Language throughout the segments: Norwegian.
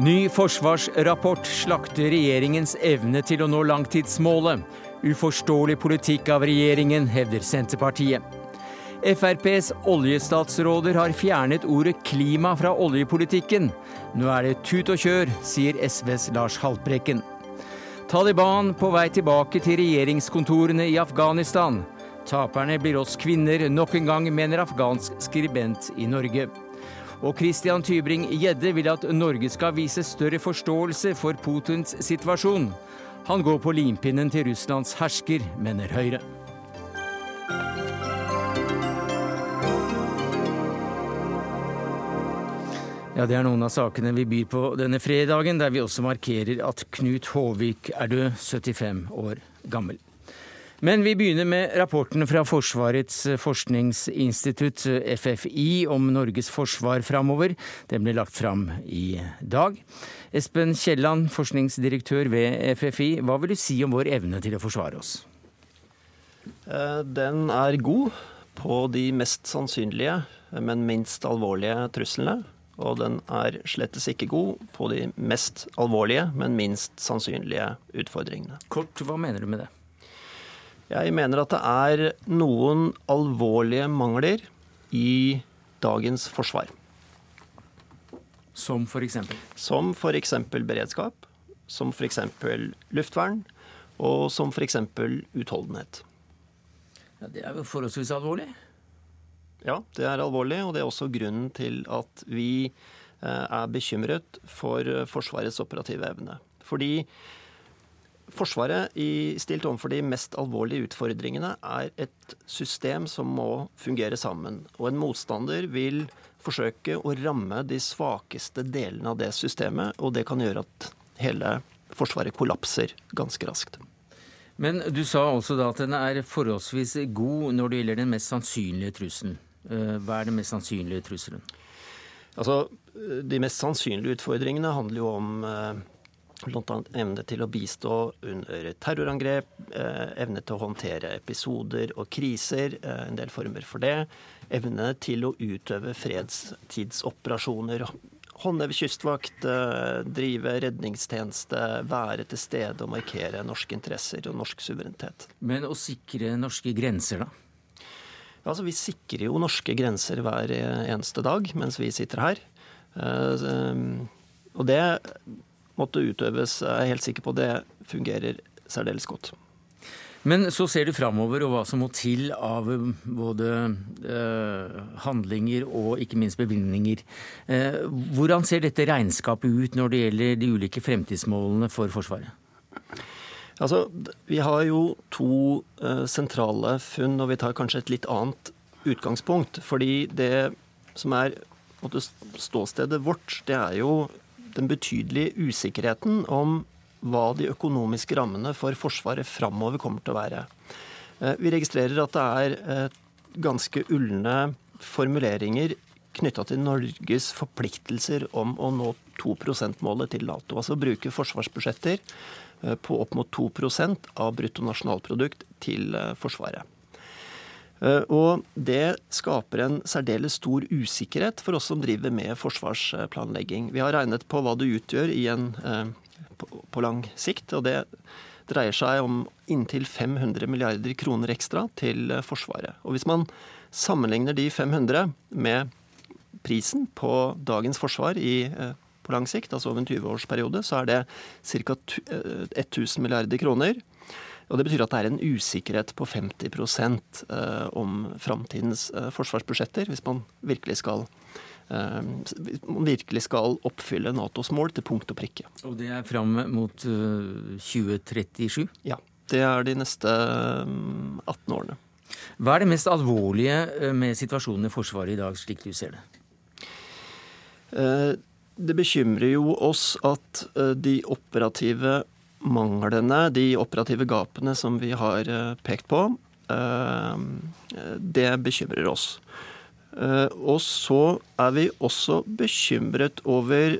Ny forsvarsrapport slakter regjeringens evne til å nå langtidsmålet. Uforståelig politikk av regjeringen, hevder Senterpartiet. FrPs oljestatsråder har fjernet ordet klima fra oljepolitikken. Nå er det tut og kjør, sier SVs Lars Haltbrekken. Taliban på vei tilbake til regjeringskontorene i Afghanistan. Taperne blir oss kvinner nok en gang, mener afghansk skribent i Norge. Og Christian Tybring-Gjedde vil at Norge skal vise større forståelse for Putins situasjon. Han går på limpinnen til Russlands hersker, mener Høyre. Ja, Det er noen av sakene vi byr på denne fredagen, der vi også markerer at Knut Håvik er død, 75 år gammel. Men vi begynner med rapporten fra Forsvarets forskningsinstitutt, FFI, om Norges forsvar framover. Den ble lagt fram i dag. Espen Kielland, forskningsdirektør ved FFI, hva vil du si om vår evne til å forsvare oss? Eh, den er god på de mest sannsynlige, men minst alvorlige truslene. Og den er slettes ikke god på de mest alvorlige, men minst sannsynlige utfordringene. Kort, hva mener du med det? Jeg mener at det er noen alvorlige mangler i dagens forsvar. Som eksempel? Som f.eks. beredskap, som f.eks. luftvern, og som f.eks. utholdenhet. Ja, Det er jo forholdsvis alvorlig? Ja, det er alvorlig, og det er også grunnen til at vi eh, er bekymret for Forsvarets operative evne. Fordi Forsvaret, i stilt overfor de mest alvorlige utfordringene, er et system som må fungere sammen. Og en motstander vil forsøke å ramme de svakeste delene av det systemet, og det kan gjøre at hele Forsvaret kollapser ganske raskt. Men du sa også da at den er forholdsvis god når det gjelder den mest sannsynlige trusselen. Eh, hva er den mest sannsynlige trusselen? Altså, De mest sannsynlige utfordringene handler jo om eh, Bl.a. evne til å bistå under terrorangrep, eh, evne til å håndtere episoder og kriser, eh, en del former for det. Evne til å utøve fredstidsoperasjoner, håndheve kystvakt, eh, drive redningstjeneste, være til stede og markere norske interesser og norsk suverenitet. Men å sikre norske grenser, da? Altså, Vi sikrer jo norske grenser hver eneste dag mens vi sitter her. Og det måtte utøves. Jeg er helt sikker på det fungerer særdeles godt. Men så ser du framover og hva som må til av både eh, handlinger og ikke minst bevilgninger. Eh, hvordan ser dette regnskapet ut når det gjelder de ulike fremtidsmålene for Forsvaret? Altså, Vi har jo to eh, sentrale funn, og vi tar kanskje et litt annet utgangspunkt. Fordi det som er måtte, ståstedet vårt, det er jo den betydelige usikkerheten om hva de økonomiske rammene for Forsvaret framover kommer til å være. Eh, vi registrerer at det er eh, ganske ulne formuleringer knytta til Norges forpliktelser om å nå 2 %-målet til Nato. Altså bruke forsvarsbudsjetter eh, på opp mot 2% av bruttonasjonalprodukt til Forsvaret. Eh, og det skaper en særdeles stor usikkerhet for oss som driver med forsvarsplanlegging. Vi har regnet på hva det utgjør en, eh, på lang sikt, og det dreier seg om inntil 500 milliarder kroner ekstra til eh, Forsvaret. Og hvis man sammenligner de 500 med prisen på dagens forsvar i, på lang sikt, altså over en 20-årsperiode, så er det ca. 1000 milliarder kroner. Og Det betyr at det er en usikkerhet på 50 eh, om framtidens eh, forsvarsbudsjetter, hvis man virkelig skal eh, man virkelig skal oppfylle Natos mål til punkt og prikke. Og det er fram mot 2037? Ja. Det er de neste 18 årene. Hva er det mest alvorlige med situasjonen i Forsvaret i dag, slik du ser det? Det bekymrer jo oss at de operative manglene, de operative gapene som vi har eh, pekt på, eh, det bekymrer oss. Eh, og så er vi også bekymret over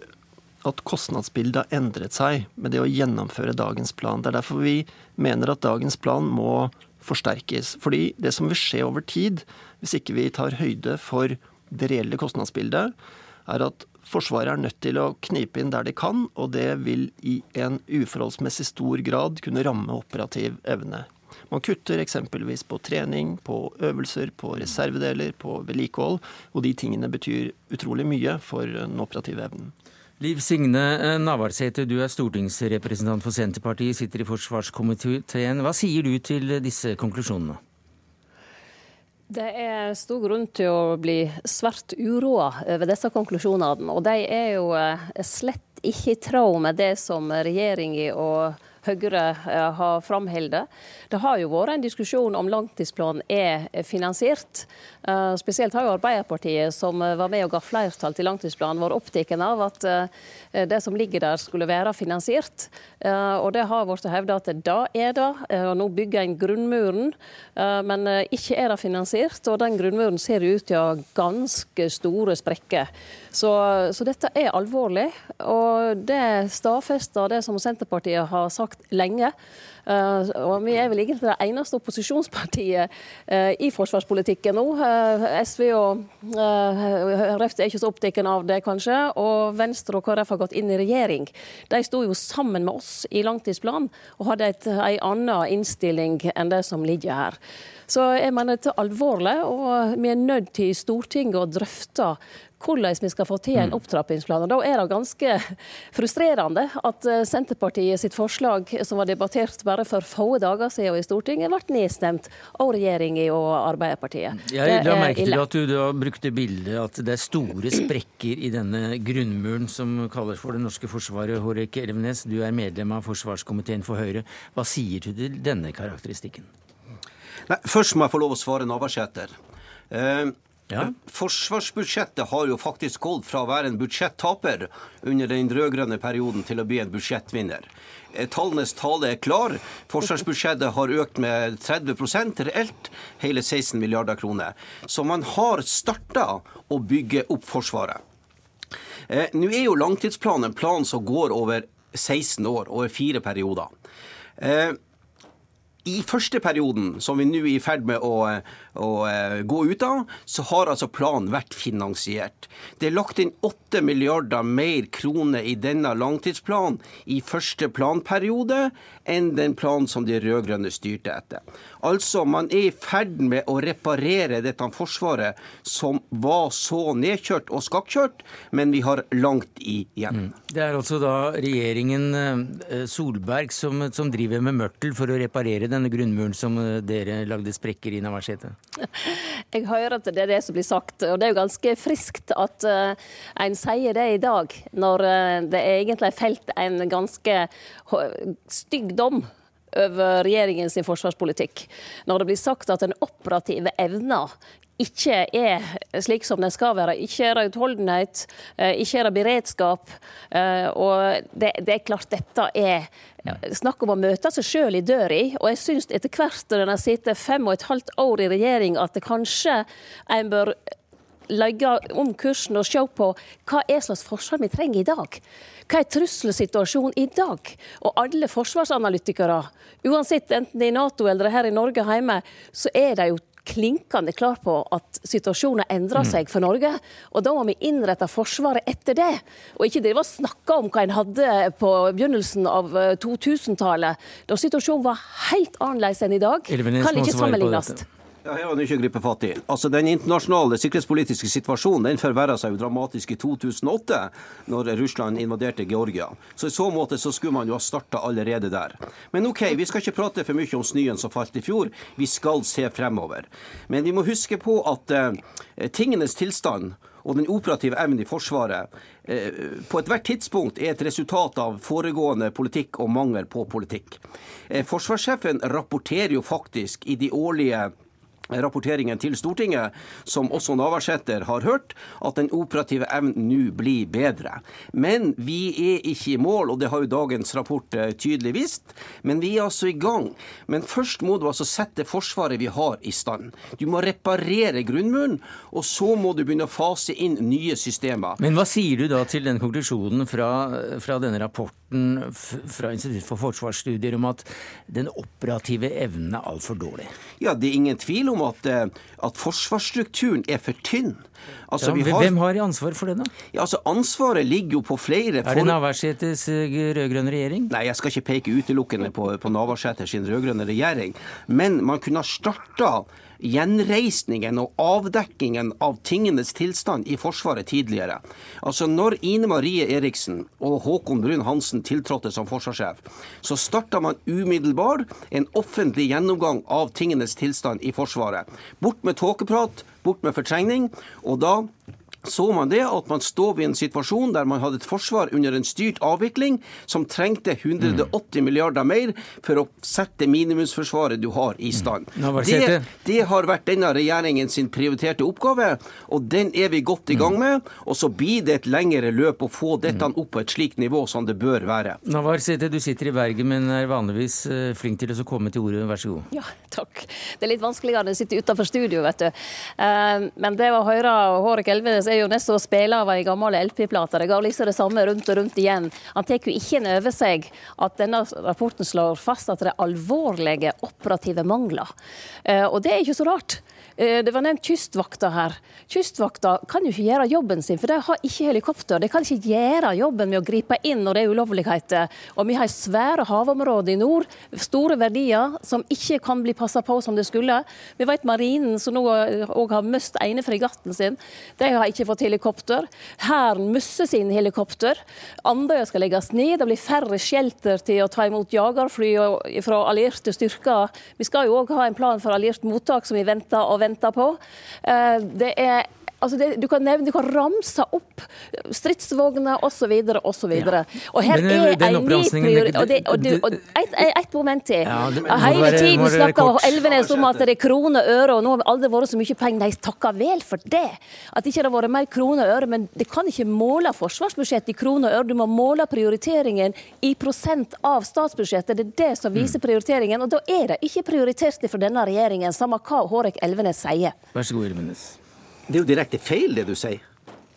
at kostnadsbildet har endret seg med det å gjennomføre dagens plan. Det er derfor vi mener at dagens plan må forsterkes. Fordi det som vil skje over tid, hvis ikke vi tar høyde for det reelle kostnadsbildet, er at Forsvaret er nødt til å knipe inn der de kan, og det vil i en uforholdsmessig stor grad kunne ramme operativ evne. Man kutter eksempelvis på trening, på øvelser, på reservedeler, på vedlikehold, og de tingene betyr utrolig mye for den operative evnen. Liv Signe Navarsete, du er stortingsrepresentant for Senterpartiet, sitter i forsvarskomiteen. Hva sier du til disse konklusjonene? Det er stor grunn til å bli svært uroa over disse konklusjonene. Og de er jo eh, slett ikke i tråd med det som regjeringa og Høyre eh, har framholdt. Det har jo vært en diskusjon om langtidsplanen er finansiert. Eh, spesielt har jo Arbeiderpartiet, som var med og ga flertall til langtidsplanen, vært opptatt av at det som ligger der, skulle være finansiert. Og det har blitt hevda at det er det. Og nå bygger en grunnmuren, men ikke er det finansiert. Og den grunnmuren ser ut til å ha ganske store sprekker. Så, så, dette er alvorlig, og det stadfester det som Senterpartiet har sagt lenge. Uh, og Vi er vel egentlig det eneste opposisjonspartiet uh, i forsvarspolitikken nå. Uh, SV og Rødt er ikke så opptatt av det, kanskje. Og Venstre og KrF har gått inn i regjering. De sto jo sammen med oss i langtidsplanen og hadde et, en annen innstilling enn det som ligger her. Så jeg mener dette er alvorlig, og vi er nødt til i Stortinget å drøfte hvordan vi skal få til en mm. opptrappingsplan. Og Da er det ganske frustrerende at eh, Senterpartiet sitt forslag, som var debattert bare for få dager siden i Stortinget, ble nedstemt av regjeringa og Arbeiderpartiet. Jeg la merke til at du da brukte bildet at det er store sprekker i denne grunnmuren som kalles for det norske forsvaret. Hårek Elvenes, du er medlem av forsvarskomiteen for Høyre. Hva sier du til denne karakteristikken? Nei, først må jeg få lov å svare Navarsete. Eh, ja. Forsvarsbudsjettet har jo faktisk gått fra å være en budsjettaper under den rød-grønne perioden til å bli en budsjettvinner. Eh, tallenes tale er klar. Forsvarsbudsjettet har økt med 30% reelt hele 16 milliarder kroner. Så man har starta å bygge opp Forsvaret. Eh, Nå er jo langtidsplanen en plan som går over 16 år, over fire perioder. Eh, i første perioden, som vi nå er i ferd med å, å, eh, gå ut av, så har altså planen vært finansiert. Det er lagt inn 8 milliarder mer kroner i denne langtidsplanen i første planperiode enn den planen som de rød-grønne styrte etter. Altså, man er i ferd med å reparere dette forsvaret som var så nedkjørt og skakkjørt, men vi har langt igjen. Mm. Det er altså da regjeringen eh, Solberg som, som driver med mørtel for å reparere denne grunnmuren som eh, dere lagde sprekker i Navarsete? Jeg hører at det er det som blir sagt, og det er jo ganske friskt at uh, en sier det i dag, når uh, det egentlig er felt en ganske stygg dom over regjeringens forsvarspolitikk. Når det blir sagt at den operative evna ikke er slik som den skal være. Ikke er det utholdenhet, eh, ikke er det beredskap. Eh, og det, det er klart dette er snakk om å møte seg sjøl i døra. Og jeg syns etter hvert når en har sittet fem og et halvt år i regjering, at det kanskje en bør legge om kursen og se på hva er slags forsvar vi trenger i dag. Hva er trusselsituasjonen i dag? Og alle forsvarsanalytikere, uansett enten det er i Nato eller her i Norge hjemme, så er de jo klinkende klar på at situasjonen endrer mm. seg for Norge. Og da må vi innrette Forsvaret etter det, og ikke drive og snakke om hva en hadde på begynnelsen av 2000-tallet, eh, da situasjonen var helt annerledes enn i dag. Kan ikke sammenlignes. Ja, jeg har ikke å gripe fatt i. Altså, Den internasjonale sikkerhetspolitiske situasjonen den forverra seg jo dramatisk i 2008, når Russland invaderte Georgia. Så I så måte så skulle man jo ha starta allerede der. Men OK, vi skal ikke prate for mye om snøen som falt i fjor. Vi skal se fremover. Men vi må huske på at eh, tingenes tilstand og den operative evnen i Forsvaret eh, på ethvert tidspunkt er et resultat av foregående politikk og mangel på politikk. Eh, forsvarssjefen rapporterer jo faktisk i de årlige rapporteringen til Stortinget, som også Navarsete har hørt, at den operative evnen nå blir bedre. Men vi er ikke i mål, og det har jo dagens rapport eh, tydelig vist. Men vi er altså i gang. Men først må du altså sette Forsvaret vi har, i stand. Du må reparere grunnmuren, og så må du begynne å fase inn nye systemer. Men hva sier du da til den konklusjonen fra, fra denne rapporten? Rapporten fra Institutt for forsvarsstudier om at den operative evnen er altfor dårlig? Ja, Det er ingen tvil om at, eh, at forsvarsstrukturen er for tynn. Altså, ja, har... Hvem har ansvar for det, da? Ja, altså, Ansvaret ligger jo på flere Er det Navarsetes eh, rød-grønne regjering? Nei, jeg skal ikke peke utelukkende på, på Navarsete sin rød-grønne regjering. Men man kunne ha starta gjenreisningen og avdekkingen av tingenes tilstand i Forsvaret tidligere. Altså Når Ine Marie Eriksen og Håkon Brun-Hansen tiltrådte som forsvarssjef, så starta man umiddelbart en offentlig gjennomgang av tingenes tilstand i Forsvaret. Bort med tåkeprat, bort med fortrengning. Og da så man det at man står i en situasjon der man hadde et forsvar under en styrt avvikling som trengte 180 milliarder mer for å sette minimumsforsvaret du har, i stand. Mm. Det, det har vært denne regjeringen sin prioriterte oppgave, og den er vi godt i gang med. Og så blir det et lengre løp å få dette mm. opp på et slikt nivå som det bør være. Navarsete, du sitter i Bergen, men er vanligvis eh, flink til å komme til ordet. Vær så god. Ja, takk. Det er litt vanskeligere å sitte utenfor studio, vet du. Eh, men det å høre Hårek Elvenes er jo nesten å spille av ei gammel LP-plate. Det går liksom det samme rundt og rundt igjen. Han tar jo ikke inn over seg at denne rapporten slår fast at det er alvorlige operative mangler. Eh, og det er ikke så rart. Eh, det var nevnt Kystvakta her. Kystvakta kan jo ikke gjøre jobben sin, for de har ikke helikopter. De kan ikke gjøre jobben med å gripe inn når det er ulovligheter. Og vi har svære havområder i nord, store verdier som ikke kan bli passa på som det skulle. Vi vet Marinen, som nå òg har mist ene fregatten sin, de har ikke fått helikopter. Hæren mister sine helikopter. Andøya skal legges ned. Det blir færre shelter til å ta imot jagerfly fra allierte styrker. Vi skal jo òg ha en plan for alliert mottak som vi venter og venter venter på. Eh, det er Altså det, du, kan nevne, du kan ramse opp stridsvogner osv. osv. Ja. Og her Men, er en ny prioritering. Og, det, og, et, et, moment til. Ja, det, Hele tiden snakker Elvenes om at det er kroner og øre, og nå har det aldri vært så mye penger. Nei, takka vel for det. At ikke det har vært mer kroner og øre. Men det kan ikke måle forsvarsbudsjettet i kroner og øre. Du må måle prioriteringen i prosent av statsbudsjettet. Det er det som viser mm. prioriteringen. Og da er det ikke prioritert for denne regjeringen, samme hva Hårek Elvenes sier. Vær så god, Elvenes. Det er jo direkte feil, det du sier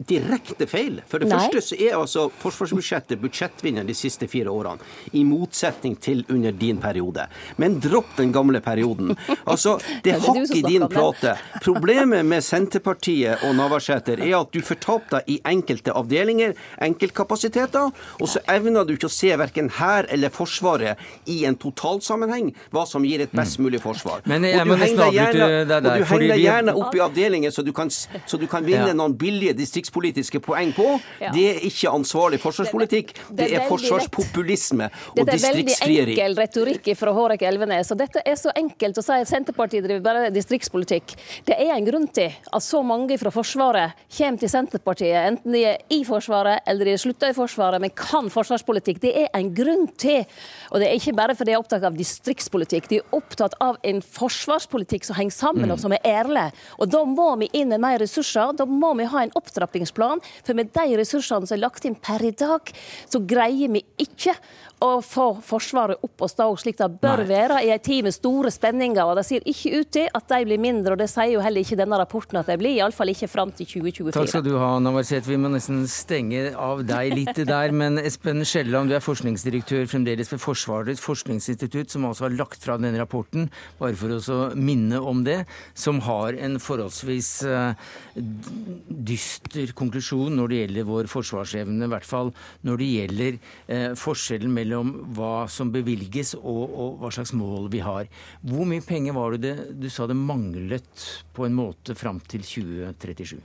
direkte feil. For det Nei. første så er altså forsvarsbudsjettet budsjettvinner de siste fire årene, i motsetning til under din periode. Men dropp den gamle perioden. Altså, det hakk i din plate. Problemet med Senterpartiet og Navarsete er at du fortapte deg i enkelte avdelinger, enkeltkapasiteter, og så evner du ikke å se verken her eller Forsvaret i en totalsammenheng, hva som gir et best mulig forsvar. Men jeg, og du henger deg gjerne, gjerne opp i avdelinger så du kan, så du kan vinne ja. noen billige distrikts distriktspolitiske poeng på. Ja. Det er ikke ansvarlig forsvarspolitikk. Det, det, det er, forsvarspopulisme og distriktsfrieri. Det er veldig enkel retorikk fra Hårek Elvenes. og Dette er så enkelt å si at Senterpartiet driver bare distriktspolitikk. Det er en grunn til at så mange fra Forsvaret kommer til Senterpartiet, enten de er i Forsvaret eller de er slutta i Forsvaret, men kan forsvarspolitikk. Det er en grunn til. Og det er ikke bare fordi de er opptatt av distriktspolitikk. De er opptatt av en forsvarspolitikk som henger sammen, mm. og som er ærlig. Og da må vi inn med mer ressurser. Da må vi ha en opptrapping opptrappingsplan. For med de ressursene som er lagt inn per i dag, så greier vi ikke å få Forsvaret opp og stå slik det bør Nei. være i en tid med store spenninger. og Det ser ikke ut til at de blir mindre, og det sier jo heller ikke denne rapporten at de blir. Iallfall ikke fram til 2024. Takk skal du ha, Navarsete. Vi må nesten stenge av deg litt der. Men Espen Skjelland, du er forskningsdirektør fremdeles ved Forsvarets forskningsinstitutt, som altså har lagt fra denne rapporten, bare for å minne om det, som har en forholdsvis uh, dyster konklusjon når det gjelder vår forsvarsevne, i hvert fall når det gjelder uh, forskjellen mellom mellom hva som bevilges og, og, hva slags mål vi har. Hvor mye penger var det du sa det manglet på en måte fram til 2037?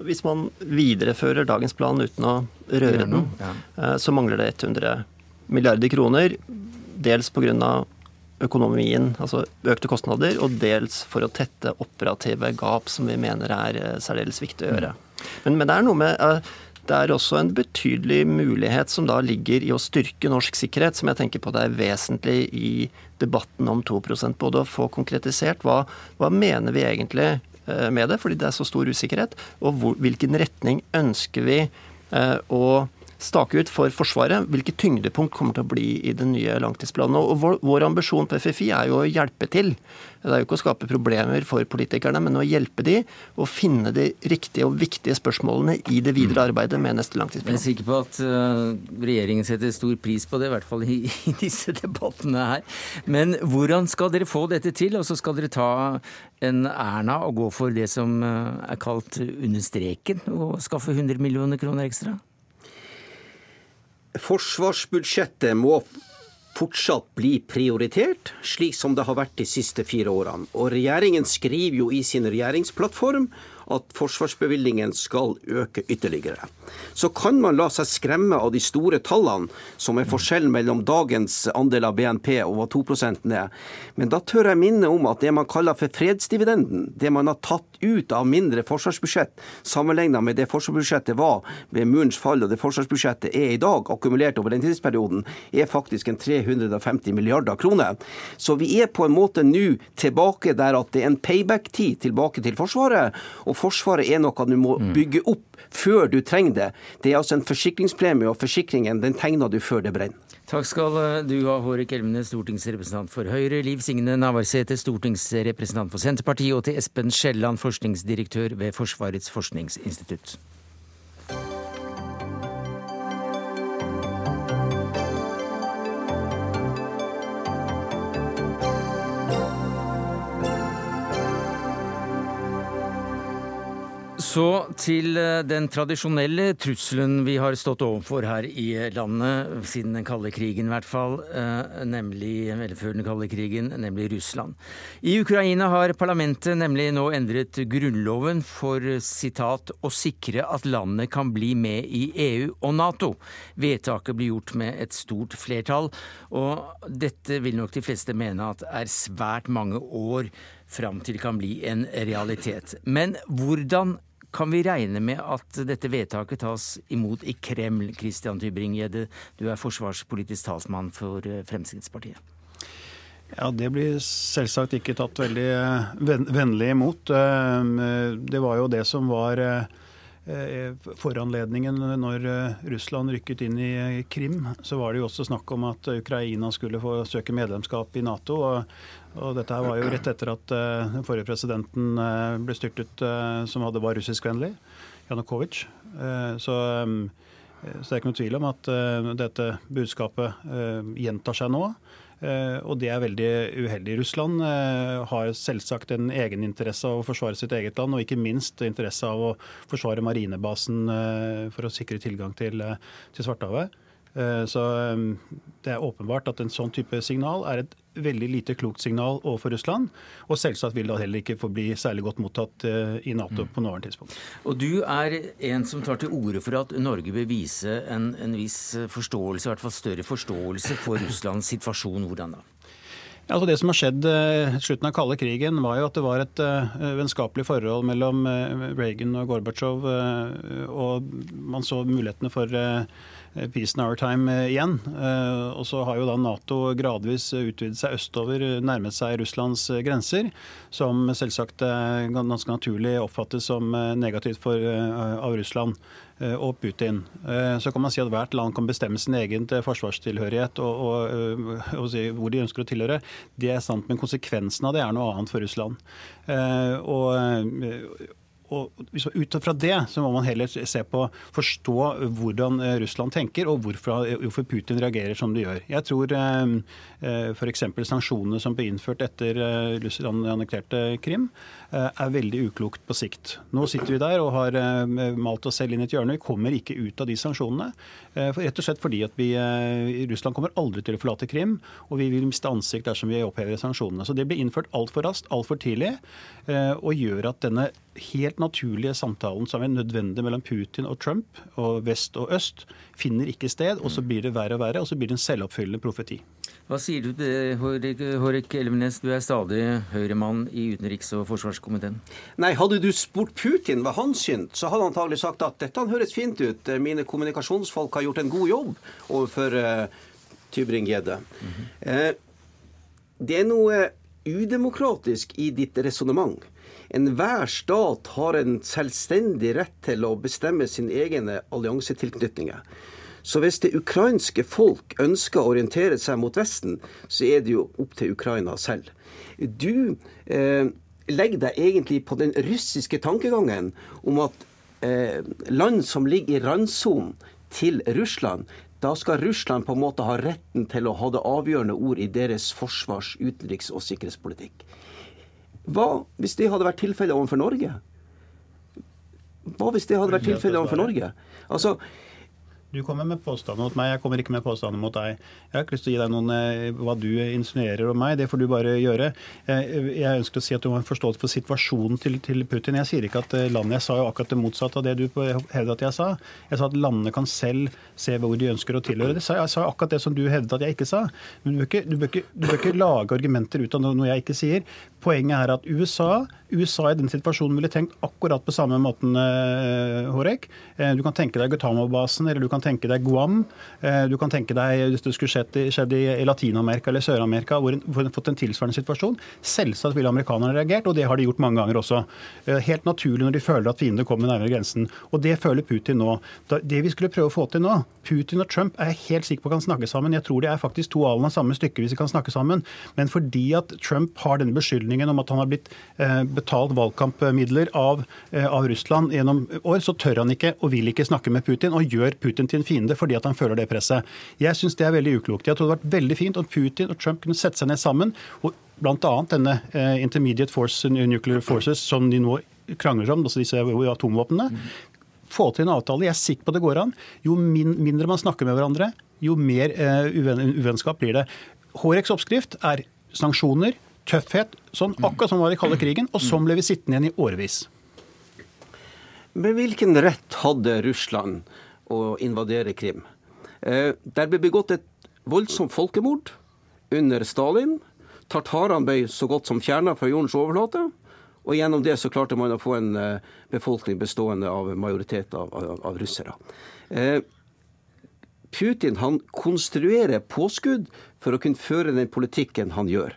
Hvis man viderefører dagens plan uten å røre den, ja. Eh, så mangler det 100 milliarder kroner. Dels pga. økonomien, altså økte kostnader, og dels for å tette operative gap, som vi mener er eh, særdeles viktig å gjøre. Mm. Men, men det er noe med eh, det er også en betydelig mulighet som da ligger i å styrke norsk sikkerhet, som jeg tenker på det er vesentlig i debatten om 2% Både å få konkretisert hva, hva mener vi egentlig eh, med det, fordi det er så stor usikkerhet, og hvor, hvilken retning ønsker vi eh, å stake ut for Forsvaret hvilke tyngdepunkt kommer til å bli i den nye langtidsplanen. Og vår, ambisjon på FFI er jo å hjelpe til. Det er jo ikke å skape problemer for politikerne, men å hjelpe de å finne de riktige og viktige spørsmålene i det videre arbeidet med neste langtidsplan. Jeg er sikker på at uh, regjeringen setter stor pris på det, i hvert fall i, i disse debattene her. Men hvordan skal dere få dette til? Og så skal dere ta en Erna og gå for det som uh, er kalt under streken, og skaffe 100 millioner kroner ekstra? Forsvarsbudsjettet må fortsatt bli prioritert, slik som det har vært de siste fire årene. Og regjeringen skriver jo i sin regjeringsplattform at forsvarsbevilgningen skal øke ytterligere. Så kan man la seg skremme av de store tallene, som er forskjellen mellom dagens andel av BNP og hva 2 er. Men da tør jeg minne om at det man kaller for fredsdividenden, det man har tatt ut av mindre forsvarsbudsjett sammenlignet med det forsvarsbudsjettet var ved murens fall og det forsvarsbudsjettet er i dag, akkumulert over den tidsperioden, er faktisk en 350 milliarder kroner. Så vi er på en måte nå tilbake der at det er en payback-tid tilbake til Forsvaret. og Forsvaret er noe du må mm. bygge opp før du trenger det. Det er altså en forsikringspremie, og forsikringen den tegner du før det brenner. Takk skal du ha, Hårek Elvenes, stortingsrepresentant for Høyre, Liv Signe Navarsete, stortingsrepresentant for Senterpartiet, og til Espen Skjelland, forskningsdirektør ved Forsvarets forskningsinstitutt. Så til eh, den tradisjonelle trusselen vi har stått overfor her i landet siden den kalde krigen, i hvert fall, eh, nemlig, eller før den kalde krigen, nemlig Russland. I Ukraina har parlamentet nemlig nå endret grunnloven for sitat, å sikre at landet kan bli med i EU og Nato. Vedtaket blir gjort med et stort flertall, og dette vil nok de fleste mene at er svært mange år fram til det kan bli en realitet. Men hvordan kan vi regne med at dette vedtaket tas imot i Kreml? Christian Tybring-Gjedde, du er forsvarspolitisk talsmann for eh, Fremskrittspartiet. Ja, Det blir selvsagt ikke tatt veldig eh, vennlig imot. Eh, det var jo det som var foranledningen når Russland rykket inn i Krim. Så var det jo også snakk om at Ukraina skulle få søke medlemskap i Nato. og og dette her var jo rett etter at den forrige presidenten ble styrtet, som hadde var russiskvennlig, Janukovitsj. Så, så, det er ikke noe tvil om at dette budskapet gjentar seg nå. Og det er veldig uheldig. Russland har selvsagt en egeninteresse av å forsvare sitt eget land, og ikke minst interesse av å forsvare marinebasen for å sikre tilgang til, til Svartehavet. Så det er åpenbart at en sånn type signal er et veldig lite klokt signal overfor Russland. Og selvsagt vil det heller ikke få bli særlig godt mottatt eh, i Nato på nåværende tidspunkt. Og du er en som tar til orde for at Norge bør vise en, en viss forståelse, i hvert fall større forståelse for Russlands situasjon. Hvordan da? Altså det som har skjedd i slutten av kalde krigen, var jo at det var et uh, vennskapelig forhold mellom Reagan og Gorbatsjov, og man så mulighetene for Eh, peace in our time eh, igjen. Eh, og så har jo da Nato gradvis utvidet seg østover, nærmet seg Russlands grenser, som selvsagt ganske naturlig oppfattes som negativt for, av Russland og Putin. Så kan man si at hvert land kan bestemme sin egen forsvarstilhørighet og, og, og si hvor de ønsker å tilhøre. Det er sant, men konsekvensen av det er noe annet for Russland. Og, og Ut fra det så må man heller se på, forstå hvordan eh, Russland tenker, og hvorfor, hvorfor Putin reagerer som de gjør. Jeg tror eh, eh f.eks. sanksjonene som ble innført etter eh, Russland annekterte Krim, er veldig uklokt på sikt. Nå sitter vi der og har malt oss selv inn i et hjørne. Vi kommer ikke ut av de sanksjonene. Rett og slett fordi at vi, Russland kommer aldri til å forlate Krim, og vi vil miste ansikt dersom vi opphever sanksjonene. Så det blir innført altfor raskt, altfor tidlig, og gjør at denne helt naturlige samtalen som er nødvendig mellom Putin og Trump og vest og øst, finner ikke sted. Og så blir det verre og verre, og så blir det en selvoppfyllende profeti. Hva sier du til det, Hårek Elvenes, du er stadig Høyre-mann i utenriks- og forsvarskomiteen? Nei, hadde du spurt Putin hva han syntes, så hadde han antagelig sagt at dette høres fint ut, mine kommunikasjonsfolk har gjort en god jobb overfor uh, Tybring-Gjedde. Mm -hmm. uh, det er noe udemokratisk i ditt resonnement enhver stat har en selvstendig rett til å bestemme sine egne alliansetilknytninger. Så hvis det ukrainske folk ønsker å orientere seg mot Vesten, så er det jo opp til Ukraina selv. Du eh, legger deg egentlig på den russiske tankegangen om at eh, land som ligger i randsonen til Russland, da skal Russland på en måte ha retten til å ha det avgjørende ord i deres forsvars-, utenriks- og sikkerhetspolitikk. Hva hvis det hadde vært tilfellet overfor Norge? Hva hvis det hadde vært tilfellet overfor Norge? Altså, du kommer med påstander mot meg, jeg kommer ikke med påstander mot deg. Jeg har ikke lyst til å gi deg noen eh, hva du insinuerer om meg, det får du bare gjøre. Jeg ønsker å si at du må ha en forståelse for situasjonen til, til, Putin. Jeg sier ikke at eh, landet Jeg sa jo akkurat det motsatte av det du hevdet at jeg sa. Jeg sa at landene kan selv se hvor de ønsker å tilhøre. Det sa, jeg sa akkurat det som du hevdet at jeg ikke sa. Men du bør ikke, du bør ikke, du bør ikke lage argumenter ut av noe jeg ikke sier. Poenget er at USA, USA i den situasjonen ville tenkt akkurat på samme måten, Horek. Du kan tenke deg Gutamo-basen, eller du kan tenke deg Guam. Du kan tenke deg hvis det skulle skjedd, skjedd i Latin-Amerika eller Sør-Amerika, hvor en har fått en tilsvarende situasjon. Selvsagt ville amerikanerne reagert, og det har de gjort mange ganger også. Helt naturlig når de føler at fiender kommer nærmere grensen. Og det føler Putin nå. Det vi skulle prøve å få til nå Putin og Trump er jeg helt sikker på kan snakke sammen. Jeg tror de er faktisk to alen av samme stykke hvis de kan snakke sammen. Men fordi at Trump har denne beskyldningen beskyldningen om at han har blitt eh, betalt valgkampmidler av, eh, av, Russland gjennom år, så tør han ikke og vil ikke snakke med Putin og gjør Putin til en fiende fordi at han føler det presset. Jeg syns det er veldig uklokt. Jeg tror det hadde vært veldig fint om Putin og Trump kunne sette seg ned sammen. og Bl.a. denne eh, Intermediate Force Nuclear Forces som de nå krangler om, altså disse atomvåpnene. Få til en avtale. Jeg er sikker på det går an. Jo mindre man snakker med hverandre, jo mer uvennskap blir det. Horex oppskrift er sanksjoner, tøffhet, sånn akkurat som var i kalde krigen, og sånn ble vi sittende igjen i årevis. Med hvilken rett hadde Russland å invadere Krim? Eh, der ble begått et voldsomt folkemord under Stalin. Tartarene ble så godt som fjerna fra jordens overflate. Og gjennom det så klarte man å få en eh, befolkning bestående av majoritet av, av, av russere. Eh, Putin han konstruerer påskudd for å kunne føre den politikken han gjør.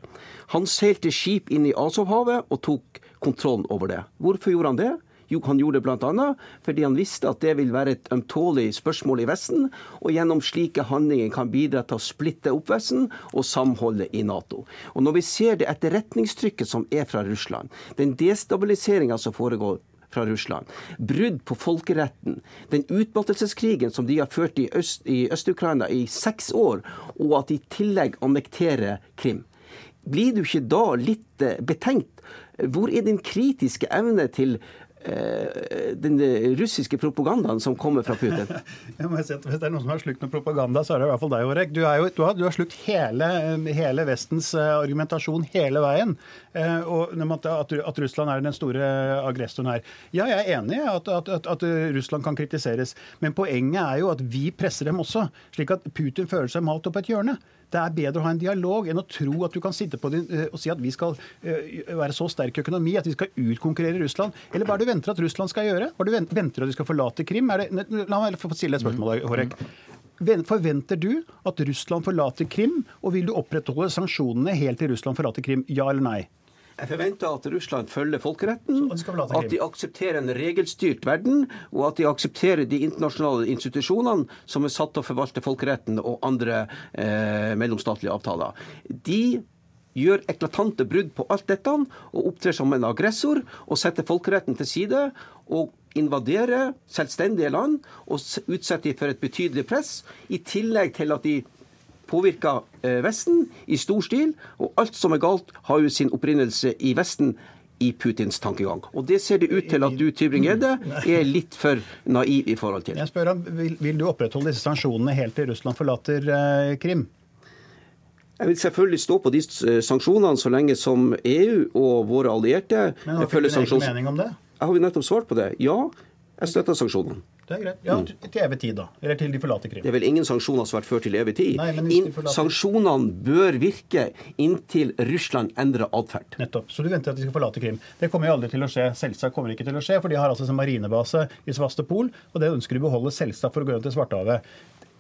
Han seilte skip inn i Azovhavet og tok kontrollen over det. Hvorfor gjorde han det? Jo, han gjorde det bl.a. fordi han visste at det vil være et ømtålig spørsmål i Vesten, og gjennom slike handlinger kan bidra til å splitte opp Vesten og samholdet i Nato. Og Når vi ser det etterretningstrykket som er fra Russland, den destabiliseringa som foregår fra Russland. Brudd på folkeretten. Den utmattelseskrigen som de har ført i Øst-Ukraina Øst i seks år, og at de i tillegg annekterer Krim. Blir du ikke da litt eh, betenkt? Hvor er din kritiske evne til den russiske propagandaen som kommer fra Putin. Jeg må si at Hvis det er noen som har slukt noe propaganda, så er det i hvert fall deg, Orek. Du, jo, du, har, du har slukt hele, hele, Vestens eh, argumentasjon hele veien. Eh, og at, at, Russland er den store aggressoren her. Ja, jeg er enig i at, at, at, Russland kan kritiseres. Men poenget er jo at vi presser dem også, slik at Putin føler seg malt opp et hjørne. Det er bedre å ha en dialog enn å tro at du kan sitte på din, og si at vi skal være så sterk økonomi at vi skal utkonkurrere Russland. Eller hva er det du venter at Russland skal gjøre? Hva er det du venter at de skal forlate Krim? Det, la meg få stille et spørsmål, Horek. Forventer du at Russland forlater Krim, og vil du opprettholde sanksjonene helt til Russland forlater Krim? Ja eller nei? Jeg forventer at Russland følger folkeretten, at de aksepterer en regelstyrt verden, og at de aksepterer de internasjonale institusjonene som er satt til å forvalte folkeretten og andre eh, mellomstatlige avtaler. De gjør eklatante brudd på alt dette og opptrer som en aggressor og setter folkeretten til side. og invaderer selvstendige land og utsetter dem for et betydelig press, i tillegg til at de påvirka eh, Vesten i stor stil. Og alt som er galt, har jo sin opprinnelse i Vesten i Putins tankegang. Og det ser det ut til at du Tybring-Gjedde er litt for naiv i forhold til. Jeg spør om, vil, vil du opprettholde disse sanksjonene helt til Russland forlater eh, Krim? Jeg vil selvfølgelig stå på de eh, sanksjonene så lenge som EU og våre allierte Men har du om det? Jeg har jo nettopp svart på det. Ja, jeg støtter sanksjonene. Det er greit. Ja, Til evig tid, da. Eller til de forlater Krim. Det er vel ingen sanksjoner som har vært ført til evig tid. Nei, In forlater... Sanksjonene bør virke inntil Russland endrer atferd. Nettopp. Så du venter at de skal forlate Krim. Det kommer jo aldri til å skje. Selvsagt kommer det ikke til å skje, for de har altså en marinebase i Svastopol, og det ønsker de å beholde selvsagt for å gå inn til Svartehavet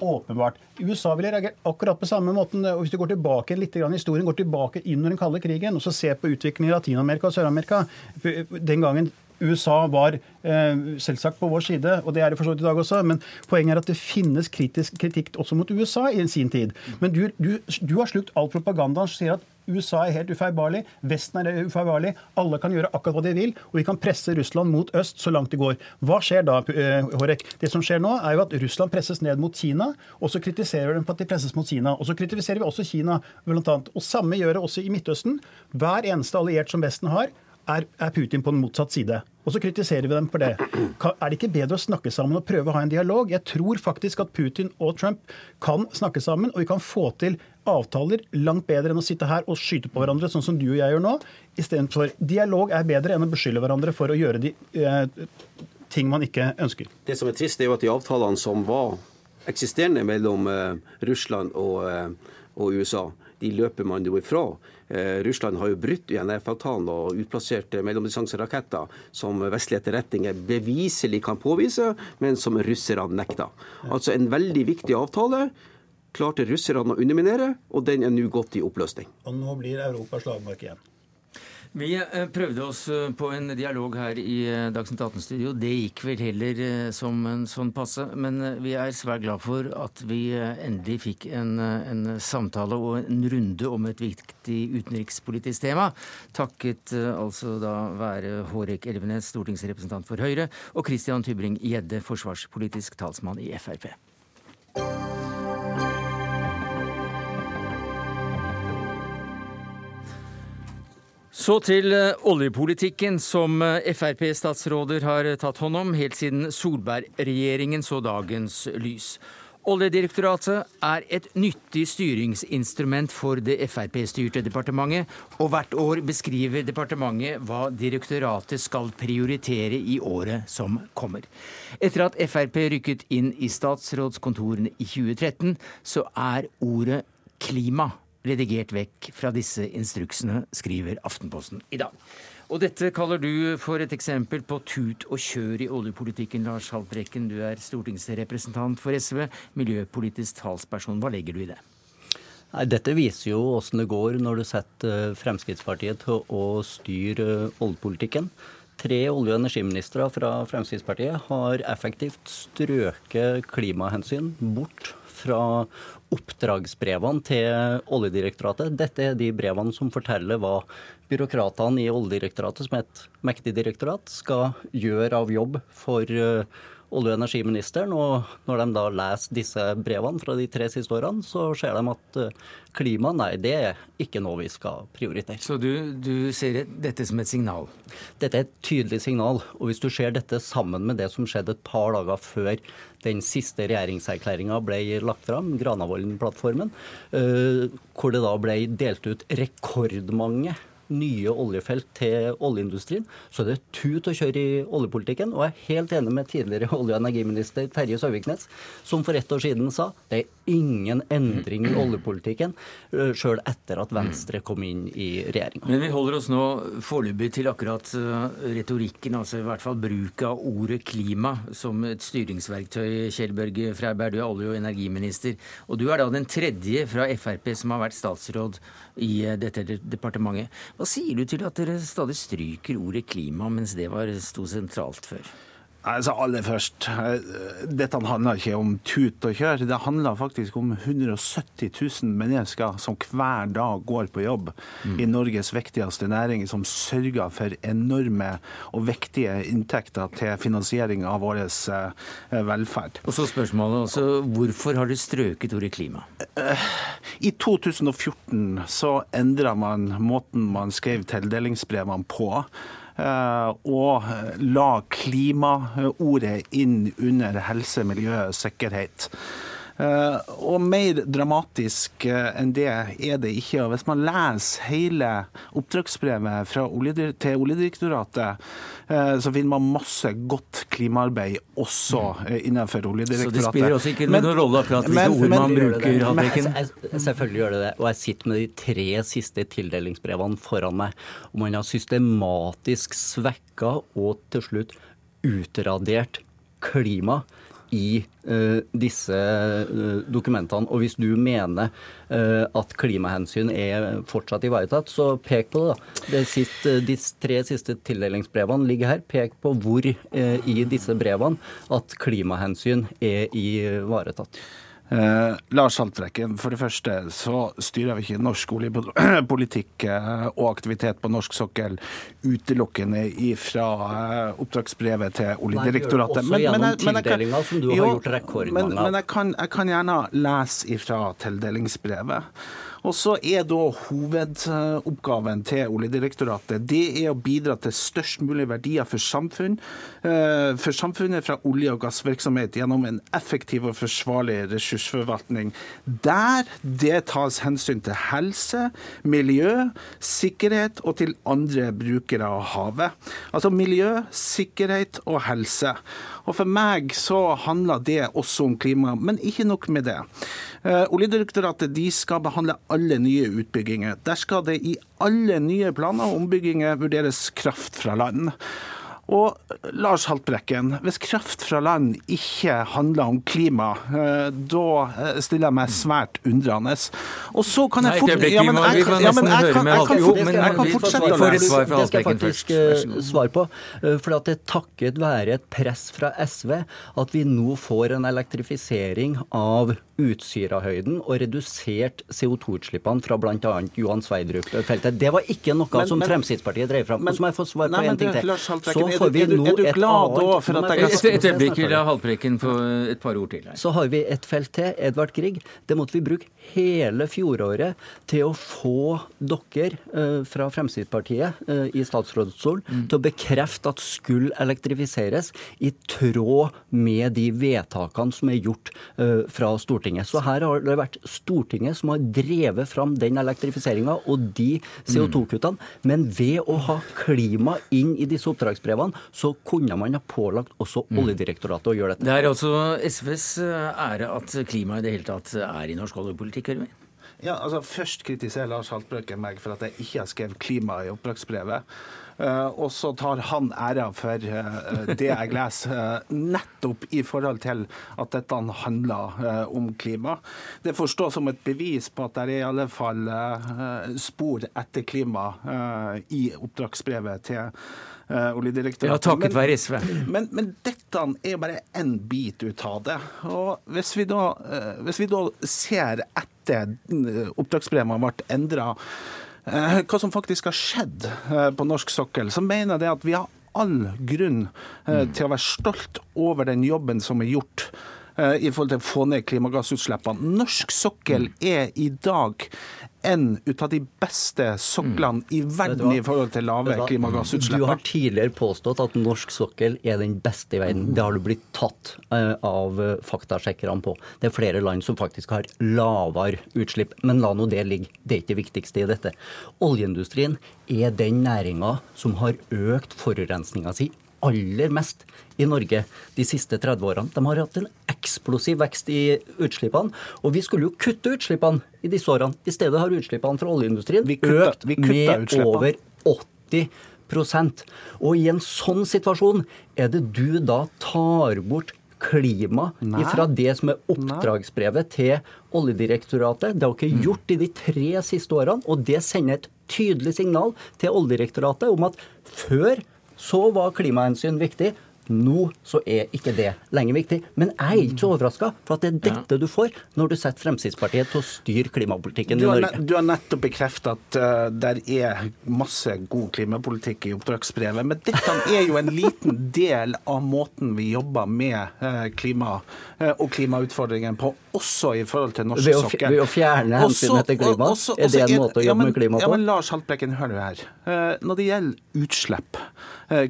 åpenbart. USA ville reagert akkurat på samme måten. og Hvis du går tilbake litt i historien, går tilbake inn under den kalde krigen og så ser på utviklingen i Latin-Amerika og Sør-Amerika Den gangen USA var eh, selvsagt på vår side, og det er det for så vidt i dag også. Men poenget er at det finnes kritisk kritikk også mot USA i sin tid. Men du, du, du har slukt all propagandaen som sier at USA er helt ufeilbarlig, Vesten er ufeilbarlig, alle kan gjøre akkurat hva de vil, og vi kan presse Russland mot øst så langt det går. Hva skjer da, eh, Horek? Det som skjer nå, er jo at Russland presses ned mot Kina, og så kritiserer vi dem på at de presses mot Kina. Og så kritiserer vi også Kina, blant annet. Og samme gjør det også i Midtøsten. Hver eneste alliert som Vesten har, er, Putin på den motsatt side. Og så kritiserer vi dem for det. Er det ikke bedre å snakke sammen og prøve å ha en dialog? Jeg tror faktisk at Putin og Trump kan snakke sammen, og vi kan få til avtaler langt bedre enn å sitte her og skyte på hverandre, sånn som du og jeg gjør nå. Istedenfor dialog er bedre enn å beskylde hverandre for å gjøre de eh, ting man ikke ønsker. Det som er trist, er jo at de avtalene som var eksisterende mellom eh, Russland og, eh, og USA, de løper man jo ifra. Eh, Russland har jo brutt INF-avtalen og utplassert mellomdistanseraketter som vestlige etterretninger beviselig kan påvise, men som russerne nekter. Altså en veldig viktig avtale klarte russerne å underminere, og den er nå gått i oppløsning. Og nå blir Europa slagmark igjen. Vi eh, prøvde oss eh, på en dialog her i eh, Dagsnytt 18-studio. Det gikk vel heller som en sånn passe. Men vi er svært glad for at vi endelig fikk en, en samtale og en runde om et viktig utenrikspolitisk tema. Takket altså da være Hårek Elvenes, stortingsrepresentant for Høyre, og Christian Tybring-Gjedde, forsvarspolitisk talsmann i Frp. Så til eh, oljepolitikken, som eh, Frp-statsråder har tatt hånd om helt siden Solberg-regjeringen så dagens lys. Oljedirektoratet er et nyttig styringsinstrument for det Frp-styrte departementet, og hvert år beskriver departementet hva direktoratet skal prioritere i året som kommer. Etter at Frp rykket inn i statsrådskontorene i 2013, så er ordet klima redigert vekk fra disse instruksene, skriver Aftenposten i dag. Og dette kaller du for et eksempel på tut og kjør i oljepolitikken, Lars Haltbrekken. Du er stortingsrepresentant for SV, miljøpolitisk talsperson. Hva legger du i det? Nei, dette viser jo åssen det går når du setter eh, Fremskrittspartiet til å styre eh, oljepolitikken. Tre olje- og energiministre fra Fremskrittspartiet har effektivt strøket klimahensyn bort fra oppdragsbrevene til Oljedirektoratet. Dette er de brevene som forteller hva byråkratene i Oljedirektoratet, som er et mektig direktorat, skal gjøre av jobb for eh, olje- og energiministeren. Og når de da leser disse brevene fra de tre siste årene, så ser de at eh, klima, nei, det er ikke noe vi skal prioritere. Så du, du ser dette som et signal? Dette er et tydelig signal. Og hvis du ser dette sammen med det som skjedde et par dager før den siste regjeringserklæringa ble lagt fram, Granavolden-plattformen, eh, hvor det da ble delt ut rekordmange nye oljefelt til oljeindustrien, så er det tut å kjøre i oljepolitikken. Og jeg er helt enig med tidligere olje- og energiminister Terje Søviknes, som for ett år siden sa det er ingen endring i oljepolitikken sjøl etter at Venstre kom inn i regjeringa. Men vi holder oss nå foreløpig til akkurat retorikken, altså i hvert fall bruk av ordet klima som et styringsverktøy. Kjell Børge Freiberg, du er olje- og energiminister. Og du er da den tredje fra Frp som har vært statsråd i øh, dette departementet. Hva sier du til at dere stadig stryker ordet klima, mens det var sto sentralt før? Altså Aller først, eh, dette handler ikke om tut og kjør. Det handler faktisk om 170 000 mennesker som hver dag går på jobb mm. i Norges viktigste næring, som sørger for enorme og viktige inntekter til finansiering av vår eh, velferd. Og så spørsmålet også, Hvorfor har du strøket ordet klima? I 2014 så endra man måten man skrev tildelingsbrevene på. Eh, og la klimaordet inn under helse, miljø og sikkerhet. Eh, og mer dramatisk eh, enn det er det ikke. Og hvis man leser hele oppdragsbrevet olje, til Oljedirektoratet, eh, så finner man masse godt klimaarbeid også innenfor Oljedirektoratet. Så det spiller også ikke noen rolle akkurat hvilke ord man bruker? Men, selvfølgelig gjør det det. Og jeg sitter med de tre siste tildelingsbrevene foran meg. Og man har systematisk svekka og til slutt utradert klima i uh, disse uh, dokumentene. Og hvis du mener uh, at klimahensyn er fortsatt ivaretatt, så pek på det. da. Siste, de tre siste tildelingsbrevene ligger her. Pek på hvor i disse brevene at klimahensyn er ivaretatt. Eh, Lars Haltbrekken, for det første så styrer vi ikke norsk oljepolitikk eh, og aktivitet på norsk sokkel utelukkende fra eh, oppdragsbrevet til Oljedirektoratet. Nei, også gjennom tildelinga som du har gjort rekordmange av. Men, men jeg, kan, jeg kan gjerne lese ifra tildelingsbrevet. Og så er da hovedoppgaven til Oljedirektoratet det er å bidra til størst mulig verdier for samfunn, eh, for samfunnet fra olje- og gassvirksomhet gjennom en effektiv og forsvarlig ressursforvaltning. Der det tas hensyn til helse, miljø, sikkerhet og til andre brukere av havet. Altså miljø, sikkerhet og helse. Og For meg så handler det også om klima, men ikke nok med det. Eh, Oljedirektoratet de skal behandle alle nye utbygginger. Der skal det i alle nye planer og ombygginger vurderes kraft fra land. Og Lars Haltbrekken, hvis kraft fra land ikke handler om klima, eh, da eh, stiller jeg meg svært undrende. Og så kan jeg fort... Ja, men jeg kan, ja, men jeg kan, jeg kan, jeg kan fortsette å lese. Det skal jeg faktisk eh, svare på. For det er takket være et press fra SV at vi nå får en elektrifisering av Utsirahøyden og redusert CO2-utslippene fra bl.a. Johan Sverdrup-feltet. Det var ikke noe men, som Fremskrittspartiet drev fram. Men, så må jeg få svar på én ting til. Så får vi nå et annet Et øyeblikk, Haltbrekken få et par ord til. Her. Så har vi et felt til, Edvard Grieg. Det måtte vi bruke hele fjoråret til å få dere uh, fra Fremskrittspartiet uh, i statsrådsstolen mm. til å bekrefte at skulle elektrifiseres i tråd med de vedtakene som er gjort uh, fra Stortinget. Så her har det vært Stortinget som har drevet fram den elektrifiseringa og de CO2-kuttene. Men ved å ha klima inn i disse oppdragsbrevene, så kunne man ha pålagt også mm. Oljedirektoratet å gjøre dette. Det er altså SVs eh, ære at klima i det hele tatt er i norsk oljepolitikk, Ørvin? Ja, altså Først kritiserer Lars Haltbrekken meg for at jeg ikke har skrevet klima i oppdragsbrevet. Eh, og så tar han æra for eh, det jeg leser, eh, nettopp i forhold til at dette handler om klima. Det forstås som et bevis på at det er i alle fall spor etter klima i oppdragsbrevet til Oljedirektoratet. Ja, takket være SV. Men, men, dette er bare én bit ut av det. Og hvis vi da, hvis vi da ser etter oppdragsbrevene ble endra Eh, hva som faktisk har skjedd eh, på norsk sokkel, så mener jeg at vi har all grunn eh, til å være stolt over den jobben som er gjort i forhold til å få ned klimagassutslippene. Norsk sokkel er i dag en ut av de beste soklene i verden i forhold til lave klimagassutslipp. Du har tidligere påstått at norsk sokkel er den beste i verden. Det har du blitt tatt eh, av eh, faktasjekkerne på. Det er flere land som faktisk har lavere utslipp. Men la nå det ligge. Det er ikke det viktigste i dette. Oljeindustrien er den næringa som har økt forurensninga si aller mest i Norge de siste 30 årene. De har hatt en eksplosiv vekst i utslippene. Og vi skulle jo kutte utslippene i disse årene. I stedet har utslippene fra oljeindustrien kutta, økt med utslippene. over 80% Og i en sånn situasjon er det du da tar bort klima Nei. fra det som er oppdragsbrevet til Oljedirektoratet. Det har dere gjort i de tre siste årene, og det sender et tydelig signal til Oljedirektoratet om at før så var klimahensyn viktig. Nå så er ikke det lenger viktig. Men jeg er ikke så overraska, for at det er dette du får når du setter Fremskrittspartiet til å styre klimapolitikken i Norge. Du har nettopp bekreftet at uh, der er masse god klimapolitikk i oppdragsbrevet. Men dette er jo en liten del av måten vi jobber med uh, klima uh, og klimautfordringen på, også i forhold til norsk sokkel. Ved å fjerne hensynet til klima? Er det en måte å jobbe ja, men, med klima på? Ja, men Lars Haltbrekken, hør du her. Når det gjelder utslipp,